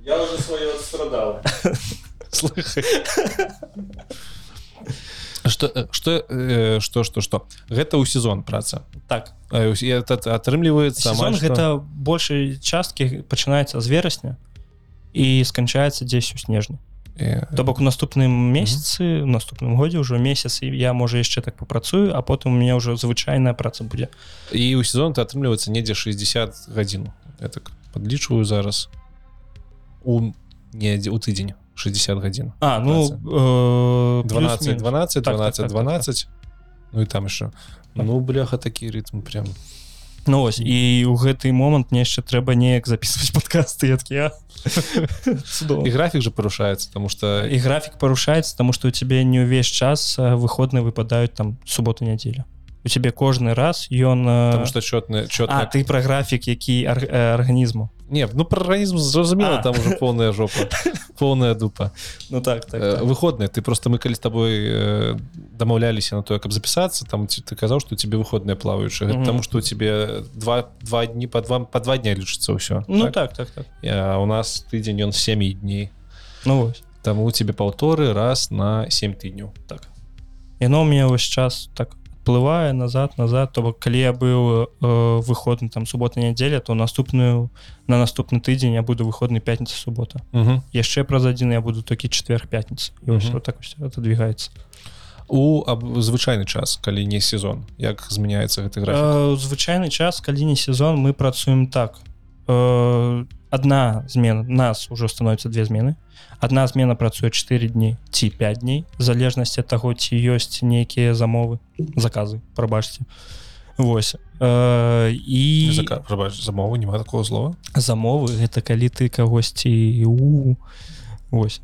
я уже свое страдал что что э, что что что? Гэта ў сезон праца.
Так.
Э, атрымліваецца
сезон
амаль што-
гэта большай часткі пачынаецца з верасня і сканчаецца дзесь у снежні
Э,
то бок у наступным месяцы у наступным годзе ўжо месяц і я можа яшчэ так папрацую а потым у меня ўжо звычайная праца будзе
і ў сезон ты атрымліваецца недзе 60 гадзін я так подлічваю зараз. У не дзе- у тыдзень 60 гадзін
А ну э,
12
плюс-мінус.
12
Так, так,
12
так, так,
12 ну і там яшчэ ну бляха такі рытм прям
Ну вось і ў гэты момант мне яшчэ трэба неяк записываць подкасты я
і графік же парушаецца тому что
і графік парушаецца тому что у тебе не ўвесь час выходны выпадаюць там суботу нядзеля. У тебе кожны раз ён
что чётны
а
чётна
ты пра графік які ар- э, арганізму
не ну про арганізм зразумела там уже полная жопа полная дупа.
Ну так так, так.
выходныя ты просто мы калі з тобой э, дамаўляліся на тое каб запісацца там ці ты казаў что тебе выходныя плаваючыя
Мгм.
потому что у тебе два два дні по два по два дня лічыцца ўсё
ну так? так так
А у нас тыдзень ён 7 дней
ну вось
таму у тебе паўторы раз на 7 тыдню так.
Яно у меня ўвесь час так плывае назад назад то бок калі я быў э, выходны там субота нядзеля то наступную на наступны тыдзень я буду выходны пятница субота.
Угу.
яшчэ праз адзін я буду толькі чавер пятница і ўсё вот так отодвигаецца
у аб, звычайны час калі не сезон. Як змяняецца гэты графік?
Э, звычайны час калі не сезон мы працуем так. Э, одна змена нас уже становится две змены. Одна змена працуе 4 дні ці 5 дней залежнасці таго ці ёсць нейкія замовы заказы прабачце Вось э, і
Зака- прабач, замову няма такого слова?
Замовы гэта калі ты кагосьці у ось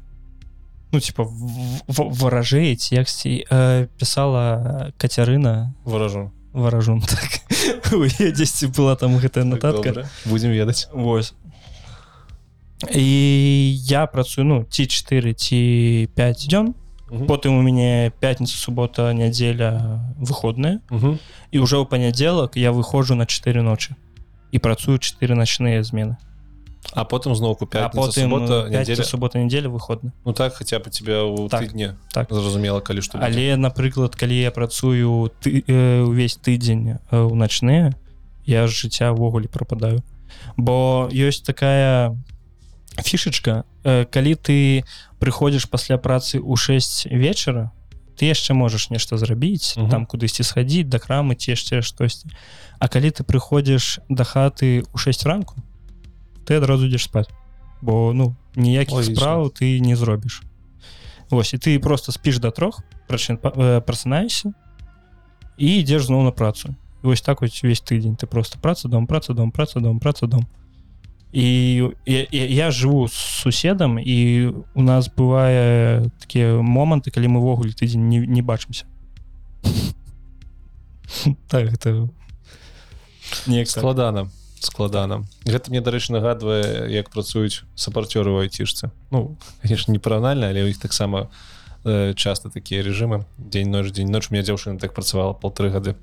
ну типа в- в- варажэець яксьці э, пісала кацярына
выражу
варажун так. У яе дзесьці была там гэтая нататка
будем ведаць
Вось і я працую ну ці 4 ці 5 дзён
Мгм.
потым у мяне пятница субота нядзеля выходная
Мгм.
і ўжо ў панядзелак я выходжу на 4 ночы і працую 4 начныя змены
а потым зноўку субота нядзеля
субота нядзеля выходна
Ну так хаця б тебе у
Так,
тыдні
так.
зразумела калі што
але напрыклад калі я працую ты э, увесь тыдзень э, у начныя я жыцця ўвогуле прападаю бо ёсць такая фішачка э, калі ты прыходзіш пасля працы ў 6 вечара ты яшчэ можаш нешта зрабіць
Мгм.
там кудысьці схадзіць да крамы ці яшчэ штосьці А калі ты прыходзіш да хаты ў 6 ранку ты адразу ідзеш спаць бо ну ніякіх справ ты не зробіш Вось і ты просто спіш да трох прычын э, прасынаешся і ідзеш зноў на працу. І вось так вось увесь тыдзень ты просто праца дом праца дом праца дом праца дом і я, я, я жыву з суседам і у нас бывае такія моманты калі мы ўвогуле тыдзень не, не бачымся так это неяк
складана складана гэта мне дарэчы нагадвае як працуюць сапарцёры ў айцішцы. Ну конечно непаранальна але у іх таксама э, часто такія режимы дзень ноч дзень ноч меня дзяўчына так працавала полторы гады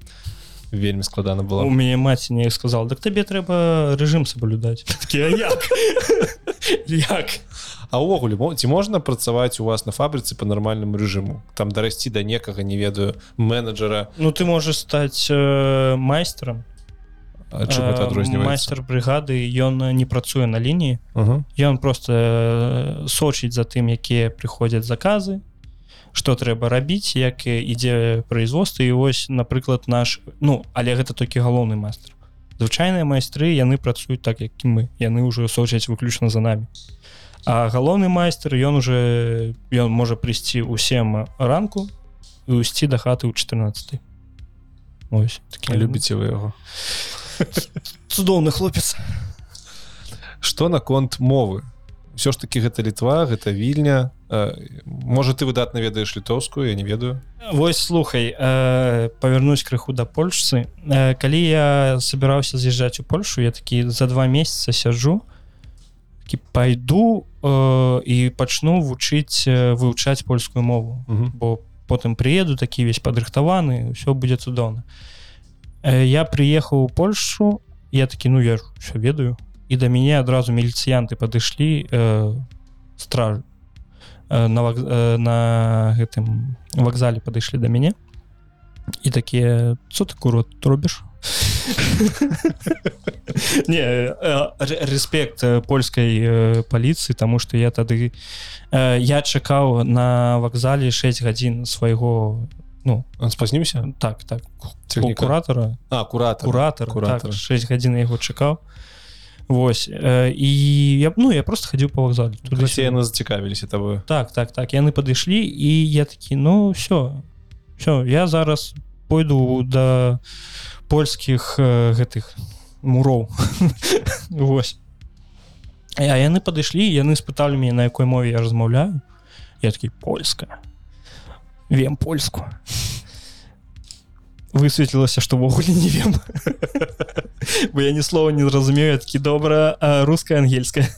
вельмі складана
у
было
мяне маці не сказал так табе трэба рэжым Такі, «А як? Як?
А ўвогуле мо- ці можна працаваць у вас на фабрыцы по нармальнаму рэжыму? Там дарасці да некага не ведаю менеджера
ну ты можаш стаць э, майстрам. Э,
адрозніваецца?
майстар брыгады ён не працуе на лініі. Ён просто э, сочыць за тым якія прыходзяць заказы что трэба рабіць як і ідзе производства і вось напрыклад наш ну але гэта толькі галоўны майстар. Звычайныя майстры яны працуюць так як і мы. Яны ўжо сочаць выключна за намі. А галоўны майстар ён уже ён можа прыйсці ў 7 ранку і ісці да хаты ў 14 ось такі
любіце вы яго
цудоўны хлопец.
Что наконт мовы? Все ж таки гэта літва гэта вільня. Э, можа ты выдатна ведаеш літоўскую я не ведаю.
Вось слухай э, павярнуць крыху да Польшцы. Э, калі я собираўся з'язджаць у Польшу я такі за два месяца сяджу такі пайду э, і пачну вучыць э, вывучаць польскую мову.
Мгм.
бо потым приеду такі весь падрыхтаваны ўсё будзе цудоўна. Э, я приехаў у Польшу я такі ну я все ведаю. І да мяне адразу міліцыянты падышлі э, стражу. э, на вак... э, на гэтым вакзале падышлі да мяне і такія что ты курот робіш не э, р- рэспект э, польскай э, паліцыі тому что я тады э, я чакаў на вакзале 6 гадзін свайго ну
он спазніўся
так так куратора.
А куратор.
Куратор,
Куратора.
Так, 6 гадзін яго чакаў Вось э, і я ну я просто хадзіў по вакзале
яны зацікавіліся табою
так так так яны падышлі і я такі ну все все я зараз пойду да польскіх э, гэтых муроў Вось. А яны падышлі яны спыталі мяне на якой мове я размаўляю. Я такі польская? Вем польску высветлілася што ввогуле не вем бо я ні слова не зразумею такі добра руская ангельская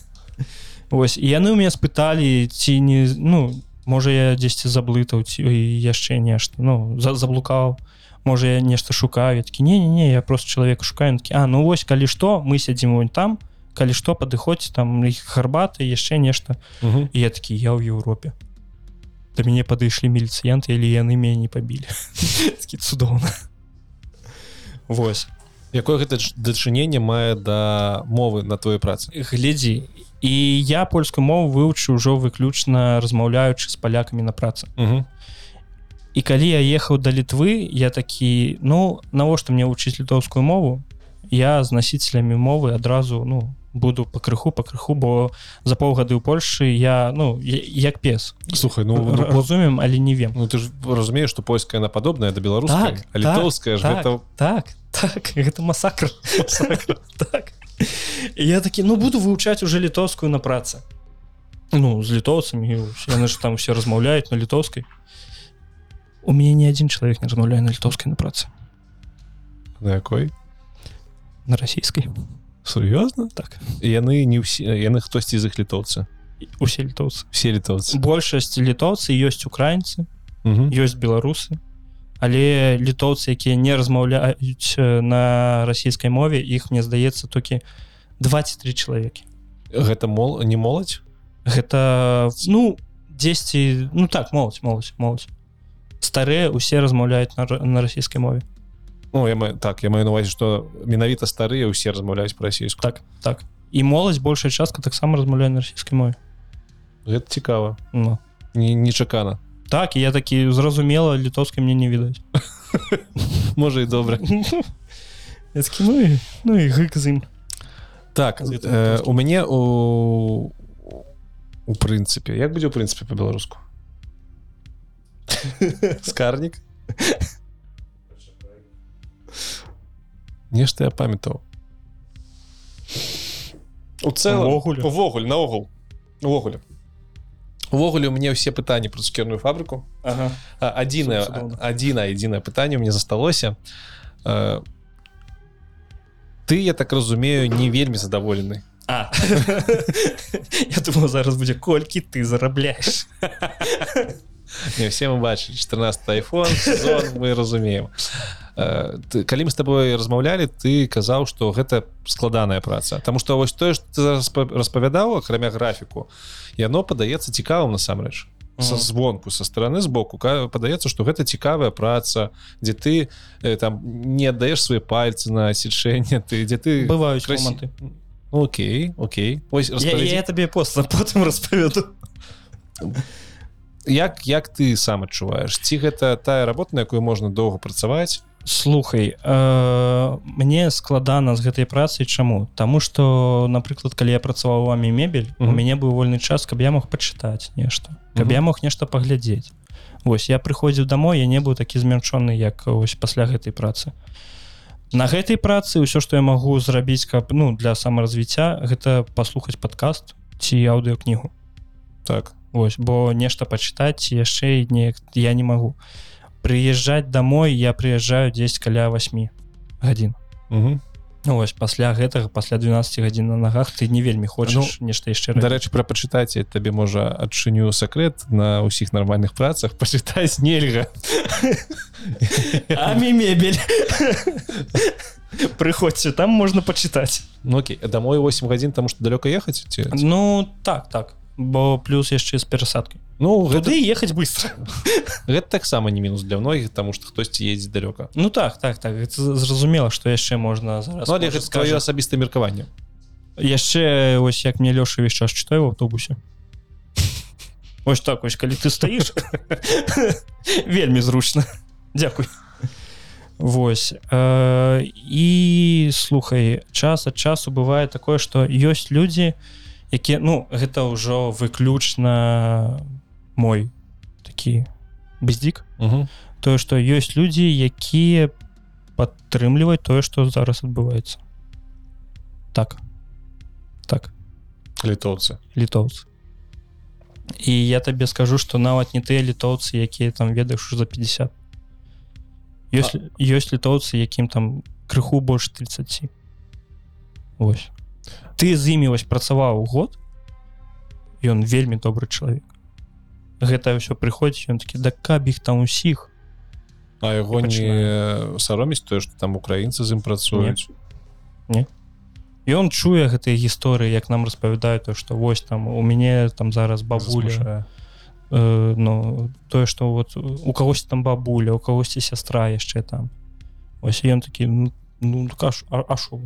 Вось і яны ў мяне спыталі ці не ну можа я дзесьці заблытаў ці яшчэ нешта ну за заблукаў можа я нешта шукаю. Такі не не не я просто чалавек шукаю такі А ну вось калі што мы сядзім вон там калі што падыходзь там іх гарбаты яшчэ нешта. І я такі я ў Еўропе да мяне падышлі міліцыянты или яны мяне не пабілі цудоўна Вось
якое гэта дачыненне мае да мовы на твоей працы?
Глядзі і я польскую мову вывучу ўжо выключна размаўляючы з палякамі на працы.
Мгм.
і калі я ехаў да літвы я такі ну навошта мне вучыць літоўскую мову? Я з насіцелямі мовы адразу ну буду пакрыху пакрыху бо за паўгады ў Польшы я ну як пес.
Слухай ну, ну,
разумем але не вем?
ну ты ж разумееш што польская яна падобная да беларускай
Так,
літоўская
так,
гэта
так так гэта масакр так. Я такі ну буду вывучаць уже літоўскую на працы ну з літоўцамі яны ж там все размаўляюць на літоўскай у мяне ні адзін чалавек не размаўляе на літоўскай на працы
на якой
на расійскай
сур'ёзна
так.
Яны не ўсе яны хтосьці з іх літоўцы
усе літоўцы
все літоўцы
большасць літоўцы ёсць украінцы ёсць беларусы. Але літоўцы якія не размаўляюць на расійскай мове іх мне здаецца толькі 23 чалавекі.
Гэта мол не моладзь?
Гэта ну 10 ну так моладзь моладзь моладзь. Старыя усе размаўляюць на, на расійскай мове
Ну, я маю, так я маю навазе што менавіта старыя ўсе размаўляюць па-расійску
так так. І моладзь большая частка таксама размаўляе на расійскай мове
гэта цікава
ну.
не нечакана
так я такі зразумела літоўскай мне не відаць.
Можа і добра
ну і ну і гык з ім
так э, у мяне у у прынцыпе як будзе ў прынцыпе по-беларуску скарнік нешта я памятаў у цэлым
Увогуле?
наогул увогуле увогуле у мяне ўсе пытанні про цукерную фабрыку
ага.
адзінае
Цудоўна.
адзінае пытанне мне засталося Э, ты я так разумею не вельмі задаволены
А. Я думаю зараз будзе колькі ты зарабляеш
не все мы бачылі 14 iPhone сезон, мы разумеем. Э, ты, калі мы с тобой размаўлялі ты казаў что гэта складаная праца. Таму что вось тое что ты зараз па- распавядаў акрамя графіку яно падаецца цікавым насамрэч со звонку со стороны збоку падаецца что гэта цікавая праца дзе ты э, там не аддаеш свои пальцы на сечэнне ты дзе ты
бываюць
красі-
моманты
Ну, Окей Окей. Ось
я,
распавядзі,
я табе пост потым распавяду
як як ты сам адчуваеш ці гэта тая работа на якую можна доўга працаваць
слухай э, мне складана з гэтай працай чаму? Таму что напрыклад калі я працаваў вами мебель у
Мгм.
мяне быў вольны час каб я мог пачытаць нешта каб
Мгм.
я мог нешта паглядзець. Вось я прыходзіў домой я не быў такі змянчоны як ось пасля гэтай працы. На гэтай працы ўсё што я магу зрабіць каб ну для самаразвіцця гэта паслухаць падкаст ці аўдыокнігу
так.
Вось бо нешта пачытаць яшчэ неяк я не магу прыязджаць домой я прыязджаю 10 каля 8 гадзін.
Угу.
ну, вось пасля гэтага пасля 12 гадзін на нагах ты не вельмі хочаш ну, нешта яшчэ
дарэчы пра пачытаць я табе можа адчыню сакрэт на ўсіх нармальных працах пачытаць нельга.
Амі мебель. Прыходзьце там можна пачытаць.
Ну окей домой 8 гадзін тому что далёка ехаць ці?
Ну так так бо плюс яшчэ з перасадкай.
Ну гэта,
туды ехаць быстро
гэта таксама не мінус для многіх тому что хтосьці едзе далёка.
Ну так так так. Зразумела што яшчэ можна зараз
Ну,
скажа.
асабістае меркаванне.
Яшчэ ось як мне лёша увесь час чытаю в аўтобусе ось так ось калі ты стаіш. Вельмі зручна. Дякуй Вось э, і слухай час ад часу бывае такое што ёсць людзі якія ну гэта ўжо выключна мой такі бездзік.
Угу.
тое што ёсць людзі якія падтрымліваюць тое што зараз адбываецца. Так. Так.
Літоўцы.
Літоўцы. І я табе скажу што нават не тыя літоўцы якія там ведаеш за 50 ёсць, ёсць літоўцы якім там крыху больш 30 ось ты з імі вось працаваў год ён вельмі добры чалавек. Гэта ўсё прыходзіць ён такі да каб іх там усіх?
А яго
І
не сароміць тое што там украінцы з ім працуюць?
Ён чуе гэтыя гісторыі як нам распавядаюць то што вось там у мяне там зараз бабуля. Э, ну тое что вот у кагосьці там бабуля у кагосьці сястра яшчэ там. Ось і ён такі ну, ну каш а, а шо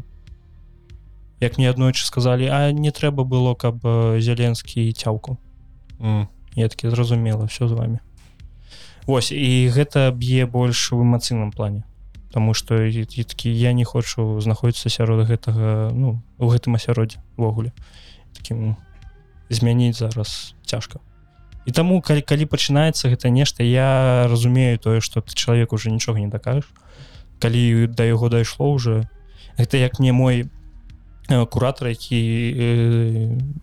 як мне аднойчы сказалі а не трэба было каб э, зяленскі цяўку
М.
я такі зразумела все з вами Вось і гэта б'е больш у эмацыйным плане Таму што такі я не хочу знаходзіцца сярод гэтага ну у гэтым асяроддзі ввогуле таким змяніць зараз цяжка. І таму калі калі пачынаецца гэта нешта я разумею тое што ты чалавек уже нічога не дакажаш. Калі да яго дайшло уже гэта як мне мой куратор які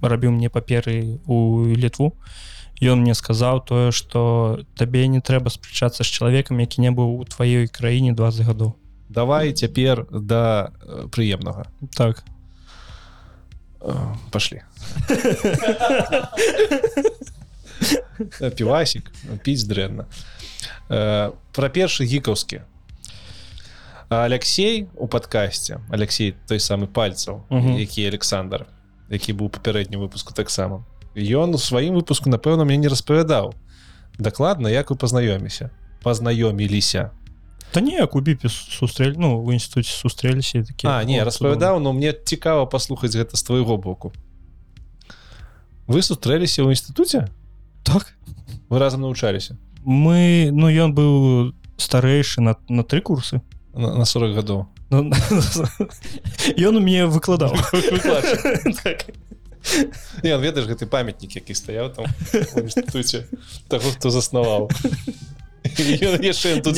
рабіў мне паперы у літву ён мне сказаў тое что табе не трэба спрачацца з чалавекам які не быў у тваёй краіне 20 гадоў
давай цяпер да прыемнага
так.
Пошли. Півасік піць дрэнна про першы гікаўскі Алексей у падкасці Алексей той самы пальцаў
Мгм.
які Александр які быў папярэдні выпуску таксама ён у сваім выпуску напэўна мне не распавядаў. Дакладна як вы пазнаёміся пазнаёміліся
Та неяк у біпе сустрэль ну в інституце сустрэліся такі
А не
«О,
распавядаў но мне цікава паслухаць гэта з твайго боку. Вы сустрэліся ў інстытуце
так.
Вы разам навучаліся
мы ну ён быў старэйшы на, на тры курсы
на, на 40 гадоў
Ну, ён у мне выкладаў так.
Не, он ведаеш гэты памятнік які стаяў там інстытуце таго хто заснаваў яшчэ тут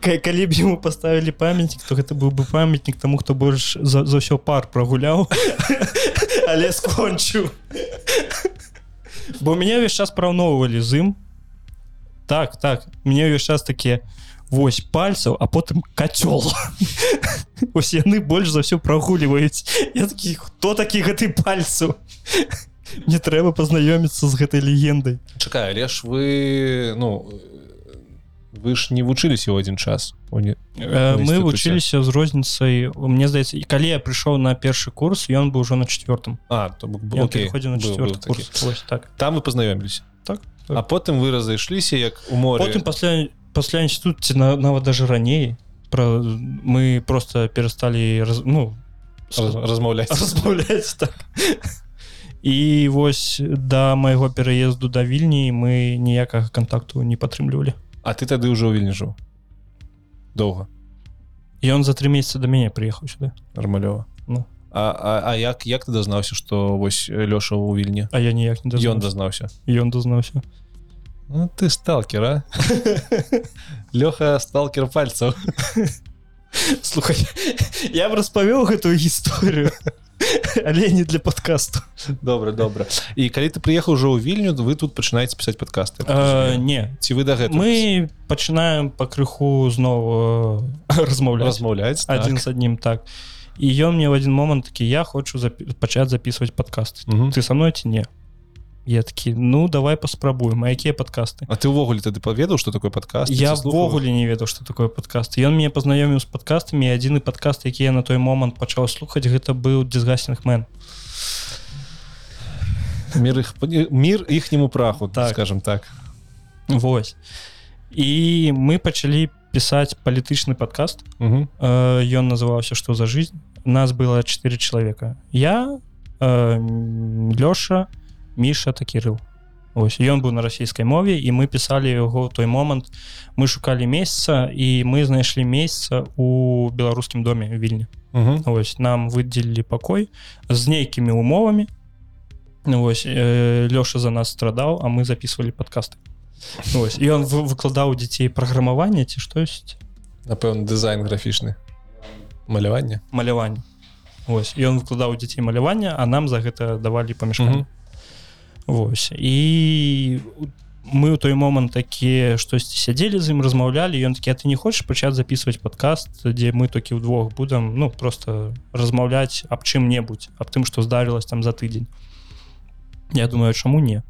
калі б яму паставілі памятнік то гэта быў бы памятнік таму хто больш за, за ўсё пар прагуляў але скончыў бо мяне ўвесь час параўноўвалі з ім так так мне ўвесь час такія вось пальцаў а потым кацёл ось яны больш за ўсё прагуліваюць я такі хто такі гэты пальцаў мне трэба пазнаёміцца з гэтай легендай
чакай але ж вы ну вы ж не вучыліся ў адзін час у не
Э, мы вучыліся з розніцай мне здаецца і калі я прыйшоў на першы курс ён быў ужо на четвертым
А то бок
пераходзіў на
быў- быў
четверты
такі.
курс. Вось так.
Там вы пазнаёміліся
так
а потым вы разышліся як у моры
потым пасля пасля інстытуце на, нават даже раней про мы просто перасталі раз, ну
раз- размаўляць
размаўляць так. І вось да майго пераезду да вільні мы ніякага контакту не падтрымлівалі
А ты тады ўжо вільні жыў доўга
ён за тры месяца да мяне прыехаў сюды
нармалёва
Ну.
а, а, а як як ты дазнаўся што вось лёша ў вільні
а я ніяк не
ён
дазнаўся.
дазнаўся
ён дазнаўся
ну, ты сталкера лёха сталкер пальцаў
слухай я б распавёў гэтую гісторыю але не для подкасту
добра добра і калі ты прыехаў ужо ў вільню вы тут пачынаеце пісаць падкасты
э, не.
Ці вы да гэта
мы пачынаем пакрыху зноў э, размаўляць
размаўляць
адзін з аднім так. І ён мне в один момант такі я хочу запі пачаць записывать подкасты
Мгм.
ты со мной ці не я такі ну давай паспрабуем а якія подкасты?
А ты ўвогуле тады паведаў што такое падкаст
я ввогуле не ведаў что такое подкаст. Ён мне пазнаёміў з подкастамі адзіны подкаст які я на той момант пачаў слухаць гэта быў дисгасінг мэн
мир іх мир іхняму праху
Так.
скажем так.
Вось і мы пачалі пісаць палітычны подкаст.
Мгм.
Э, ён называўся что за жизнь? Нас было четыре человека. Я э, лёша міша та кирилл ось ён быў на расійскай мове і мы пісалі яго той момант. Мы шукалі месяца і мы знайшлі месяца у беларускім доме вільні.
Мгм.
ось нам выдзелілі пакой з нейкімі умовамі. Ну, ось э, лёша за нас страдаў а мы записывалі подкасты ось і он вы- выкладаў дзяцей праграмаванне ці штось
напэўна дызайн графічны. Маляванне.
Маляванне. Ось і он выкладаў дзяцей малявання а нам за гэта давалі памяшканне Вось. І мы ў той момант такі штосьці сядзелі з ім размаўлялі ён такі а ты не хочаш пачаць записывать подкаст дзе мы толькі ўдвох будам ну просто размаўляць аб чым-небудзь аб тым што здарылась там за тыдзень Я думаю чаму не?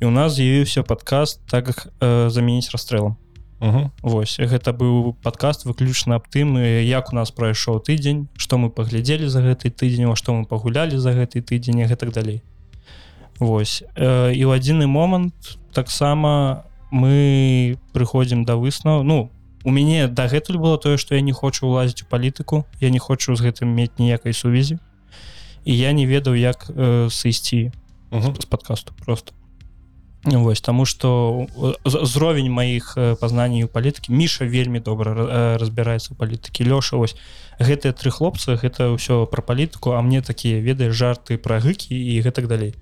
І у нас з'явіўся подкаст так как э, замяніць расстрэлам
Мгм.
Вось. Гэта быў падкаст выключна аб тым э, як у нас прайшоў тыдзень што мы паглядзелі за гэты тыдзень во што мы пагулялі за гэты тыдзень і гэтак далей Вось. Э, і ў адзіны момант таксама мы прыходзім да выснаў Ну у мяне дагэтуль было тое што я не хочу ўлазіць у палітыку я не хочу з гэтым мець ніякай сувязі. І я не ведаў як э, сысці
Мгм.
з подкасту просто Вось таму что зровень маіх э, пазнанняў палітыкі міша вельмі добра э, разбіраецца у палітыкі лёша ось гэтыя тры хлопцы гэта ўсё пра палітыку а мне такія ведаеш жарты пра гыкі і гэтак далей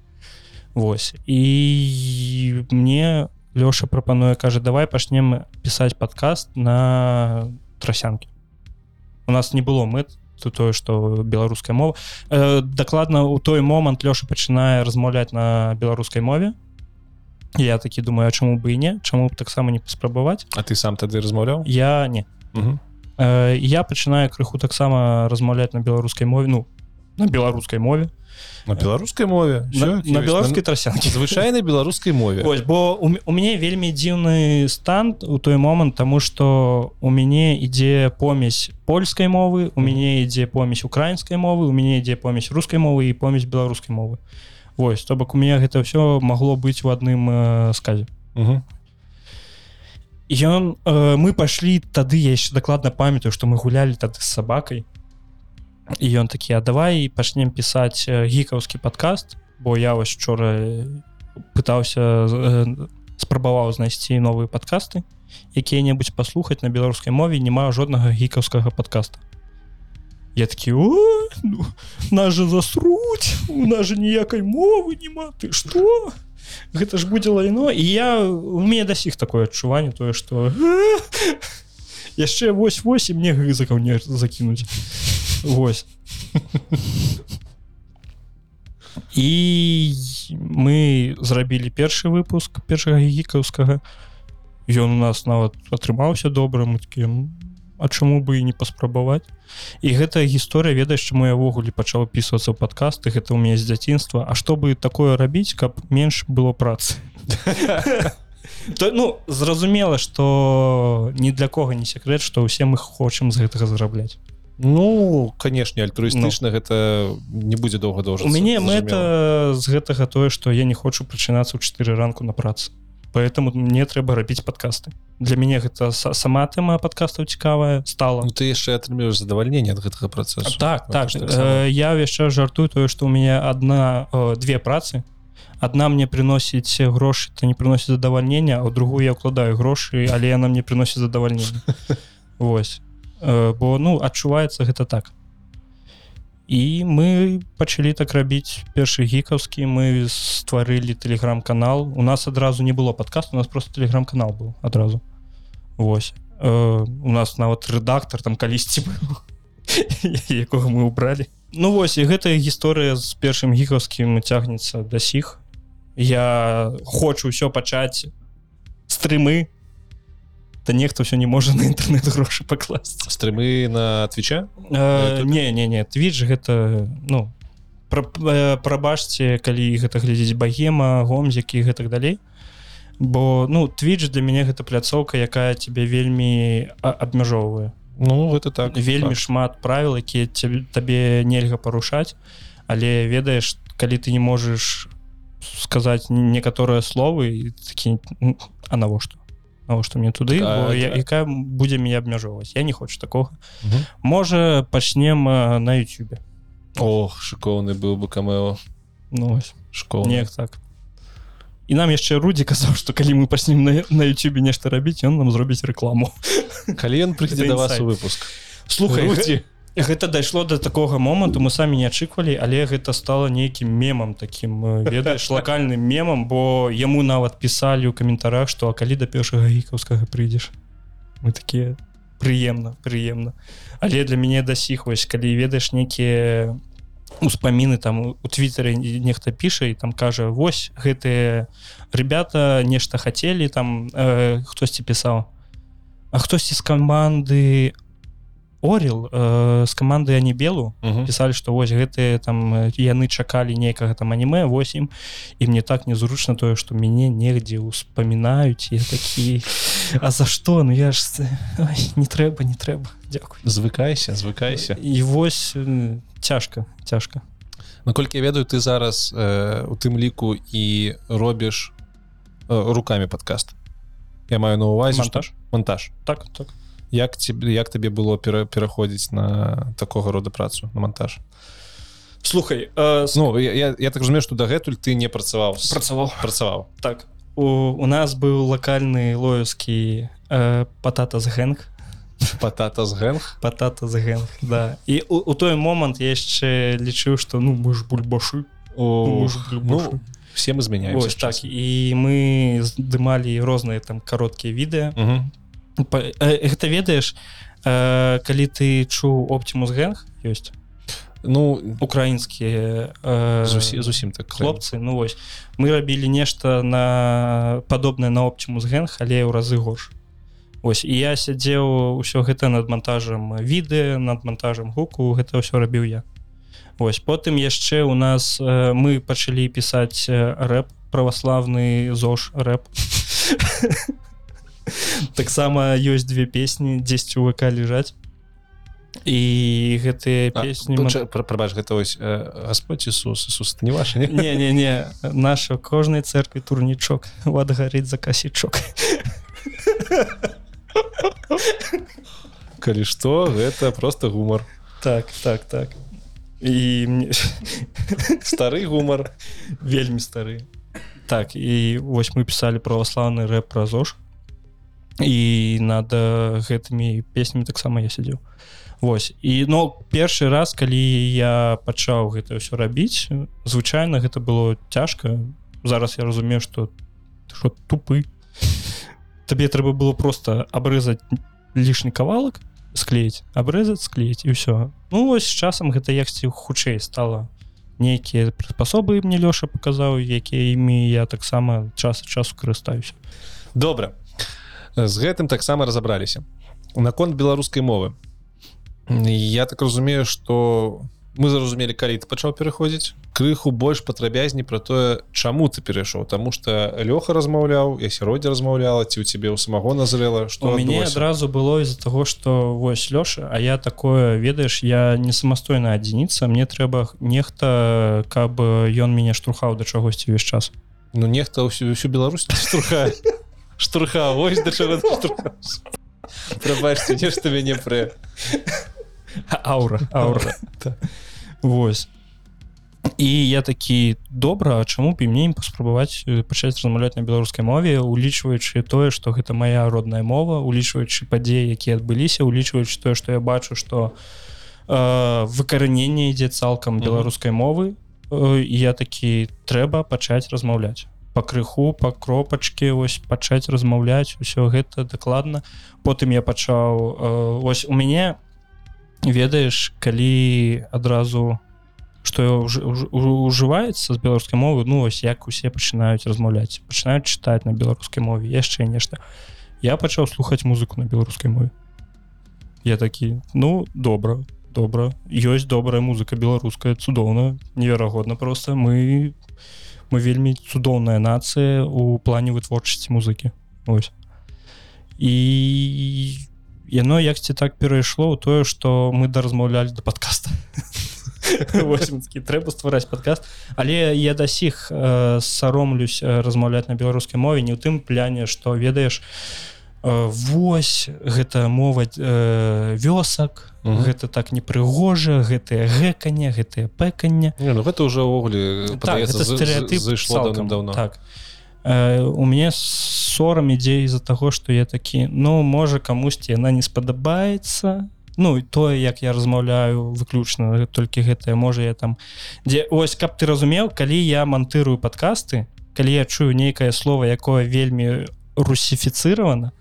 Вось. І мне лёша прапануе кажа давай пачнем пісаць подкаст на трасянкі у нас не было мэт то тое что беларуская мова. Э, дакладна у той момант лёша пачынае размаўляць на беларускай мове. Я такі думаю чаму бы і не? Чаму б таксама не паспрабаваць?
А ты сам тады размаўляў?
Я не.
Мгм.
э, я пачынаю крыху таксама размаўляць на беларускай мове ну на беларускай мове.
На беларускай мове?
На, на беларускай трасянкі
звычайнай беларускай мове.
Ось, бо у, у мяне вельмі дзіўны стан у той момант тому что у мяне ідзе помесь польскай мовы у мяне ідзе помесь украінскай мовы у мяне ідзе помесь рускай мовы і помесь беларускай мовы. Вось то бок у меня гэта ўсё магло быць у адным э, сказе.
Мгм.
ён э, мы пашлі тады я яшчэ дакладна памятаю што мы гулялі тады з сабакай і ён такі а давай пачнем пісаць э, гікаўскі падкаст бо я вось учора пытаўся э, спрабаваў знайсці новыя падкасты якія-небудзь паслухаць на беларускай мове не маю жоднага гікаўскага подкаста. Я такі «О, ну, нас же засруць у нас же ніякай мовы няма ты что? Гэта ж будзе лайно і я у мяне да сіх такое адчуванне тое что яшчэ вось вось і мне грызакаў не закінуць. Вось. І мы зрабілі першы выпуск першага гікаўскага. Ён у нас нават атрымаўся добра мы такім А чаму бы і не паспрабаваць? І гэтая гісторыя ведаеш чаму я ўвогуле пачаў опісвацца ў падкасты гэта ў мяне з дзяцінства. А што бы такое рабіць каб менш было працы то ну зразумела что ні для кого не секрет что ўсе мы хочам з гэтага зарабляць.
Ну канешне альтруістычна гэта не будзе доўга доўжа
у мяне мэта з гэтага тое что я не хочу прачынацца ў 4 ранку на працы. Поэтому мне трэба рабіць подкасты для мяне гэта са- сама тэма подкастаў цікавая стала.
Ну, ты яшчэ атрымліваеш задавальненне ад гэтага працэсу.
Так
Гэта
так.
ж таксама.
э, я яшчэ жартую тое что у меня одна э, две працы одна мне приносіць грошы то не приносіць задавальнення а другую я ўкладаю грошы але яна мне приносіць задавальнення Вось Э, бо ну адчуваецца гэта так. І мы пачалі так рабіць першы гікаўскі мы стварылі телеграм-канал у нас адразу не было подкаст у нас просто телеграм-канал быў адразу. Вось. Э, у нас нават рэдактор там калісьці якога мы убралі. Ну вось і гэтая гісторыя з першым гікаўскім цягнецца да сіх я хочу ўсё пачаць стрымы то нехто ўсё не можа на інтэрнет грошы пакласці
стрымы на твіча
Э,
YouTube?
не не не. Твіч гэта ну пра- э, прабачце калі гэта глядзець багема гомзікі гэтак далей. Бо ну твіч для мяне гэта пляцоўка якая тебе вельмі абмяжоўвае.
Ну гэта так
вельмі
так.
шмат правіл якія цябе- табе нельга парушаць. Але ведаеш калі ты не можаш сказаць некаторыя словы і такі «М, а навошта навошта мне туды
Так, так.
якая будзе мяне абмяжоўваць я не хочу такога
Мгм.
можа пачнем на Ютубе.
Ох шыкоўны быў бы камео.
Ну
школ
неяк так. І нам яшчэ рудзі казаў што калі мы паснім на, на Ютубе нешта рабіць ён нам зробіць рэкламу
калі ён прыйдзе да вас у выпуск.
Слухай
Рудзі.
Гэта дайшло до такога моманту мы самі не ачыквалі але гэта стало нейкім мемам таким э, ведаеш лакальным мемам бо яму нават пісалі ў каментарах што а калі да першага гікаўскага прыйдзеш? Мы такія прыемна прыемна але для мяне да сіх вось калі ведаеш нейкія успаміны там у твиттары нехта піша і там кажа вось гэтыя ребята нешта хацелі там э, хтосьці пісаў а хтосьці з каманды орел э, з каманды ані белу
Мгм.
пісалі што вось гэтыя там э, яны чакалі нейкага там аніме 8 і мне так незручна тое што мяне негдзе успамінаюць я такі А за што ну я ж Ай, не трэба не трэба Дякую.
Звыкайся звыкайся.
І вось э, цяжка цяжка
наколькі я ведаю ты зараз э, у тым ліку і робіш э, руками подкаст. Я маю на увазе
Монтаж?
монтаж.
Так так
як тебе як табе было пера, пераходзіць на такога рода працу на монтаж?
Слухай э, с...
Ну я, я, я так разумею што дагэтуль ты не працаваў
працаваў
працаваў
так. У, у нас быў лакальны лоевскі э, патата з гэнг
патата з гэнг
патата з гэнг да. І у, у той момант я яшчэ лічыў што ну мы ж бульбашы
О, ну все мы змяняемся
Ось, так. і мы здымалі розныя там кароткія відэа гэта ведаеш э, калі ты чуў оптимус гэнг ёсць.
Ну
украінскія э,
зусім зусім так
хлопцы ну вось. Мы рабілі нешта на падобнае на оптимус гэнг але ў разы горш. Ось і я сядзеў усё гэта над монтажам відэа над монтажам гуку гэта ўсё рабіў я. Ось потым яшчэ у нас э, мы пачалі пісаць э, рэп праваславны зош рэп таксама ёсць две песні 10 у ВК лежаць. І гэтыя песні мон-
прабач гэта ось э, Господь Ісус Ісус не ваш не?
не не не наша кожнай церкві турнічок вад гарыць за касічок
калі што гэта просто гумар.
Так так так. І мне
стары гумар.
Вельмі стары. Так і вось мы пісалі праваслаўны рэп пра зош і над э, гэтымі песнямі таксама я сядзеў. Вось. І но першы раз калі я пачаў гэта ўсё рабіць звычайна гэта было цяжка. Зараз я разумею что что тупы. Табе трэба было просто абрэзаць лішні кавалак склеіць абрэзаць склеіць і ўсё. Ну вось часам гэта яксьці хутчэй стала. Нейкія спасобы мне лёша паказаў якія імі я таксама час часу карыстаюся.
Добра з гэтым таксама разабраліся. Наконт беларускай мовы. Я так разумею что мы зразумелі калі ты пачаў пераходзіць крыху больш падрабязней про тое чаму ты перайшоў. Тому что лёха размаўляў я сяроддзе размаўляла ці у цябе ў самого назрела
у
что
мяне адразу было из-за того что вось лёша а я такое ведаеш я не самастойная адзініца мне трэба нехта каб ён мяне штурхаў да чагосьці увесь час.
Ну нехта ўсю всю Беларусь штурха штурха вось да чаго прабачце нешта мяне прэ
аура аура. Вось. І я такі добра чаму б мне ім паспрабаваць э, пачаць размаўляць на беларускай мове улічваючы тое што гэта моя родная мова улічваючы падзеі якія адбыліся улічваючы тое што я бачу што э, выкараненне ідзе цалкам беларускай мовы э, я такі трэба пачаць размаўляць па крыху па кропачке вось пачаць размаўляць усё гэта дакладна. Потым я пачаў э, вось у мяне ведаеш калі адразу што ужываецца з беларускай мовы ну ось як усе пачынаюць размаўляць пачынаюць чытаць на беларускай мове яшчэ нешта. Я пачаў слухаць музыку на беларускай мове. Я такі ну добра добра. Ёсць добрая музыка беларуская цудоўна неверагодна просто мы мы вельмі цудоўная нацыя у плане вытворчасці музыкі. Ось і яно якці так перайшло ў тое што мы да размаўлялі да подкаста такі трэба ствараць падкаст. Але я да сіх э, саромлюсь э, размаўляць на беларускай мове не ў тым пляне што ведаеш э, вось гэта мова э, вёсак
Мгм.
гэта так непрыгожа гэтае гэканне гэтае пэканне.
Не, ну гэта уже ўвогуле
так,
зайшло давно
так. Э, у мяне сорам ідзе з-за таго што я такі ну можа камусьці яна не спадабаецца. Ну і тое як я размаўляю выключна толькі гэтае можа я там дзе ось каб ты разумеў калі я монтырую падкасты калі я чую нейкае слово якое вельмі русіфіцыравана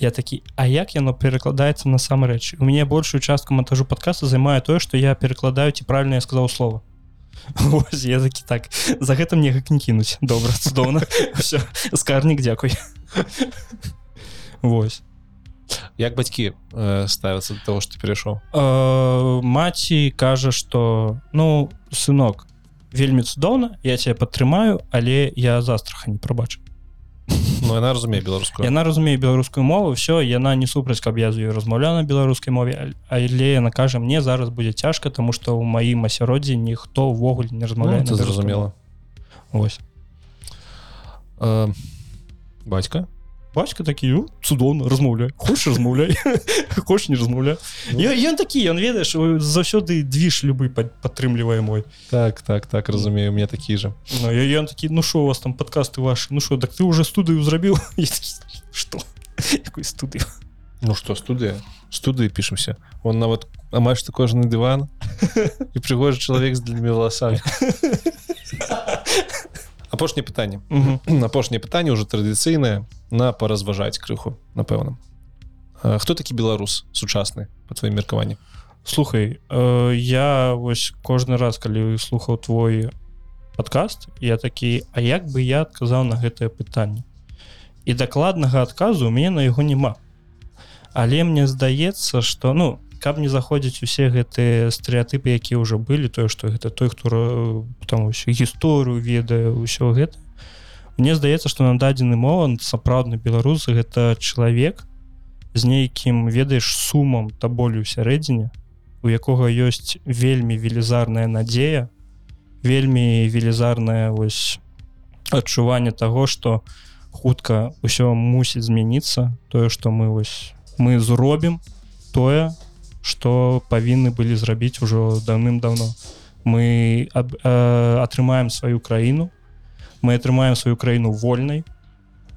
я такі А як яно перакладаецца насамрэч у мяне большую частку монтажу подкаста займае тое што я перакладаю ці правильно я сказаў слово Ось, я такі так за гэта мне як не кінуць добра цудоўна. Скарнік дзякуй. Вось.
Як бацькі э, ставяцца до того что перайшоў?
Э, маці кажа что ну сынок вельмі цудоўна я тебе падтрымаю але я застрахані прабачу
Ну яна разумее беларускую
яна разумее беларускую мову все яна не супраць каб я з ёю размаўляю на беларускай мове але яна кажа мне зараз будзе цяжка тому что ў маім асяроддзі ніхто ўвогуле не размаўляе
ну, зразумела.
ось
э, бацька
бацька такі «Ну, цудоўна размаўляй хочаш размаўляй хоч не размаўля
Ну.
ён такі ён ведаеш заўсёды движ любы падтрымлівае мой
так так так разумею мне такі же.
Ну, ён такі ну що у вас там подкасты ваши? Ну що так ты уже студыю зрабіў что? Якой студыю
Ну что студыя студыі пішемся он нават амаль што кожны дыван і прыгожы чалавек з длиннымі валасамі апошняе пытанне апошняе пытанне ўжо традыцыйнае на паразважаць крыху напэўна хто такі беларус сучасны по тваім меркаванні
слухай э, я вось кожны раз калі слухаў твой подкаст я такі А як бы я адказаў на гэтае пытанне? І дакладнага адказу у мяне на яго няма. Але мне здаецца что ну каб не заходзіць усе гэтыя стэеатыпы якія ўжо былі тое што гэта той хто ра- там ось гісторыю ведае ўсё гэта. Мне здаецца што на дадзены момант сапраўдны беларус гэта чалавек з нейкім ведаеш сумам та болю сярэдзіне у якога ёсць вельмі велізарная надзея вельмі велізарная вось адчуванне таго што хутка ўсё мусіць змяніцца тое што мы вось мы зробім тое што павінны былі зрабіць ужо даўным-даўно мы аб, э, атрымаем сваю краіну мы атрымаем сваю краіну вольнай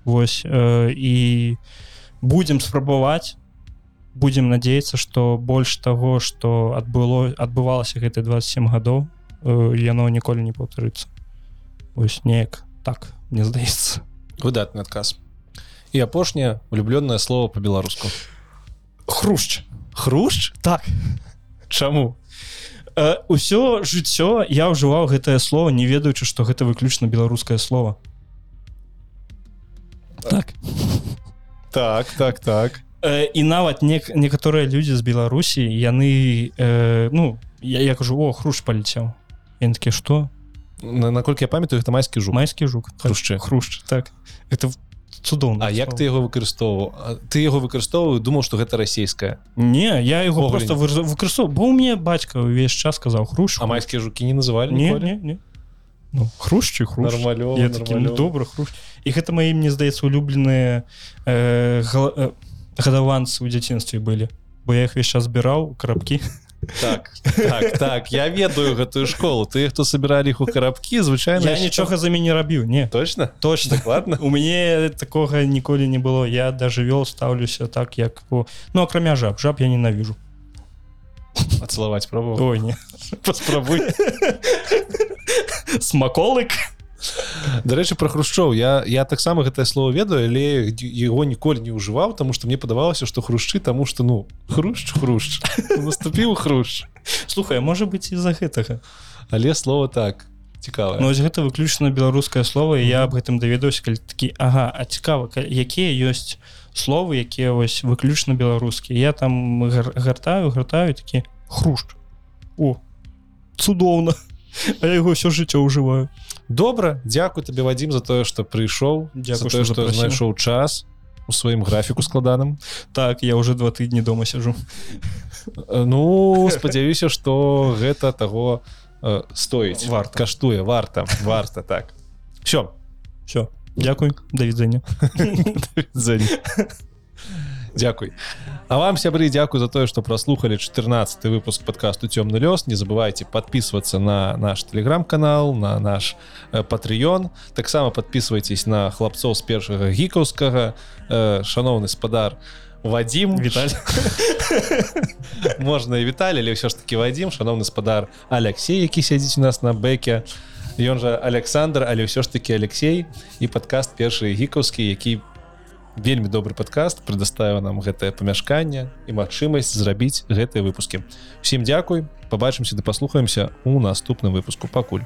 Вось э, і будемм спрабаваць будемм надеяться что больш таго что адбыло адбывалася гэты 27 гадоў э, яно ніколі не паўтарыцца ось неяк так мне здаецца
выдатны адказ і апошняе улюблёнае слово по-беларуску
хрушч
хрушч
так.
Чаму?
Э, ўсё жыццё я ўжываў гэтае слово не ведаючы што гэта выключна беларускае слово. Так.
Так так так.
Э, і нават не некаторыя людзі з беларусі яны э, ну я, я кажу о хруш паляцеў ён такі что
На- наколькі я памятаю гэта майскі жук.
Майскі жук
Хрушчэ.
хрушч так. Это цудоўна
А як ты яго выкарыстоўваў А ты яго выкарыстоўваў думаў што гэта расійская?
Не я его
Увогуле
просто выкарыстаў бо у мне бацька увесь час сказаў хруш
а майскія жукі не называлі
не, не, не. Ну, хрушчы ну, добра хруш і гэта маі мне здаецца улюбленыя э, гала- э, гадаванцы ў дзяцінстве былі бо я их весь час збіраў карабкі
так так так я ведаю гэтую школу. Ты хто собиралі іх у карабкі звычайна
я нічога за мяне рабіў не.
Точно?
Точно.
Дакладна
у мяне такога ніколі не было. Я даже вёл стаўлюся так як у... ну акрамя жаб. Жаб я ненавіжу
ацалаваць пробовал?
Ой не
паспрабуй
смаколык
дарэчы про хрушчоў я я таксама гэтае слово ведаю але его ніколі не ўжываў тому что мне падавалася что хрушчы тому что ну хрушч хрушч. Наступіў хрушч.
Слухай можа быть из-за гэтага?
Але слово так цікава
Ну, гэта выключна беларускае слово і я аб гэтым даведаўся калі такі Ага а цікава ка- якія ёсць словы якія вось выключна беларускія. Я там гар- гартаю гартаю такі хрушт о цудоўна. А я яго ўсё жыццё ўжываю
добра Дякую табе Вадзім за тое что прыйшоў
Дзякуй,
за тое
што
знайшоў час у сваім графіку складаным.
Так я уже два тыдні дома сяжу
Э, ну спадзяюся что гэта таго э, стоіць.
Варта.
каштуе варта варта так. Все
все Дякуй да відзення
Дзякуй А вам, сябры, дзякую за тое, што праслухалі 14 выпуск подкасту цёмны лёс. Не забывайте подписываться на наш телеграм-канал, на наш э, Patreon. Таксама подписывайтесь на хлапцоў з першага гікаўскага. Э, шановны спадар
Віталь.
можна і Віталій, але ўсё ж таки Вадим, шановны спадар Алексей, які сядзіць у нас на бэке. Ён жа Александр, але ўсё ж таки Алексей і падкаст першы гікаўскі, які вельмі добры падкаст прадастава нам гэтае памяшканне і магчымасць зрабіць гэтыя выпускі. Усім дзякуй, пабачымся ды паслухаемся у наступным выпуску пакуль.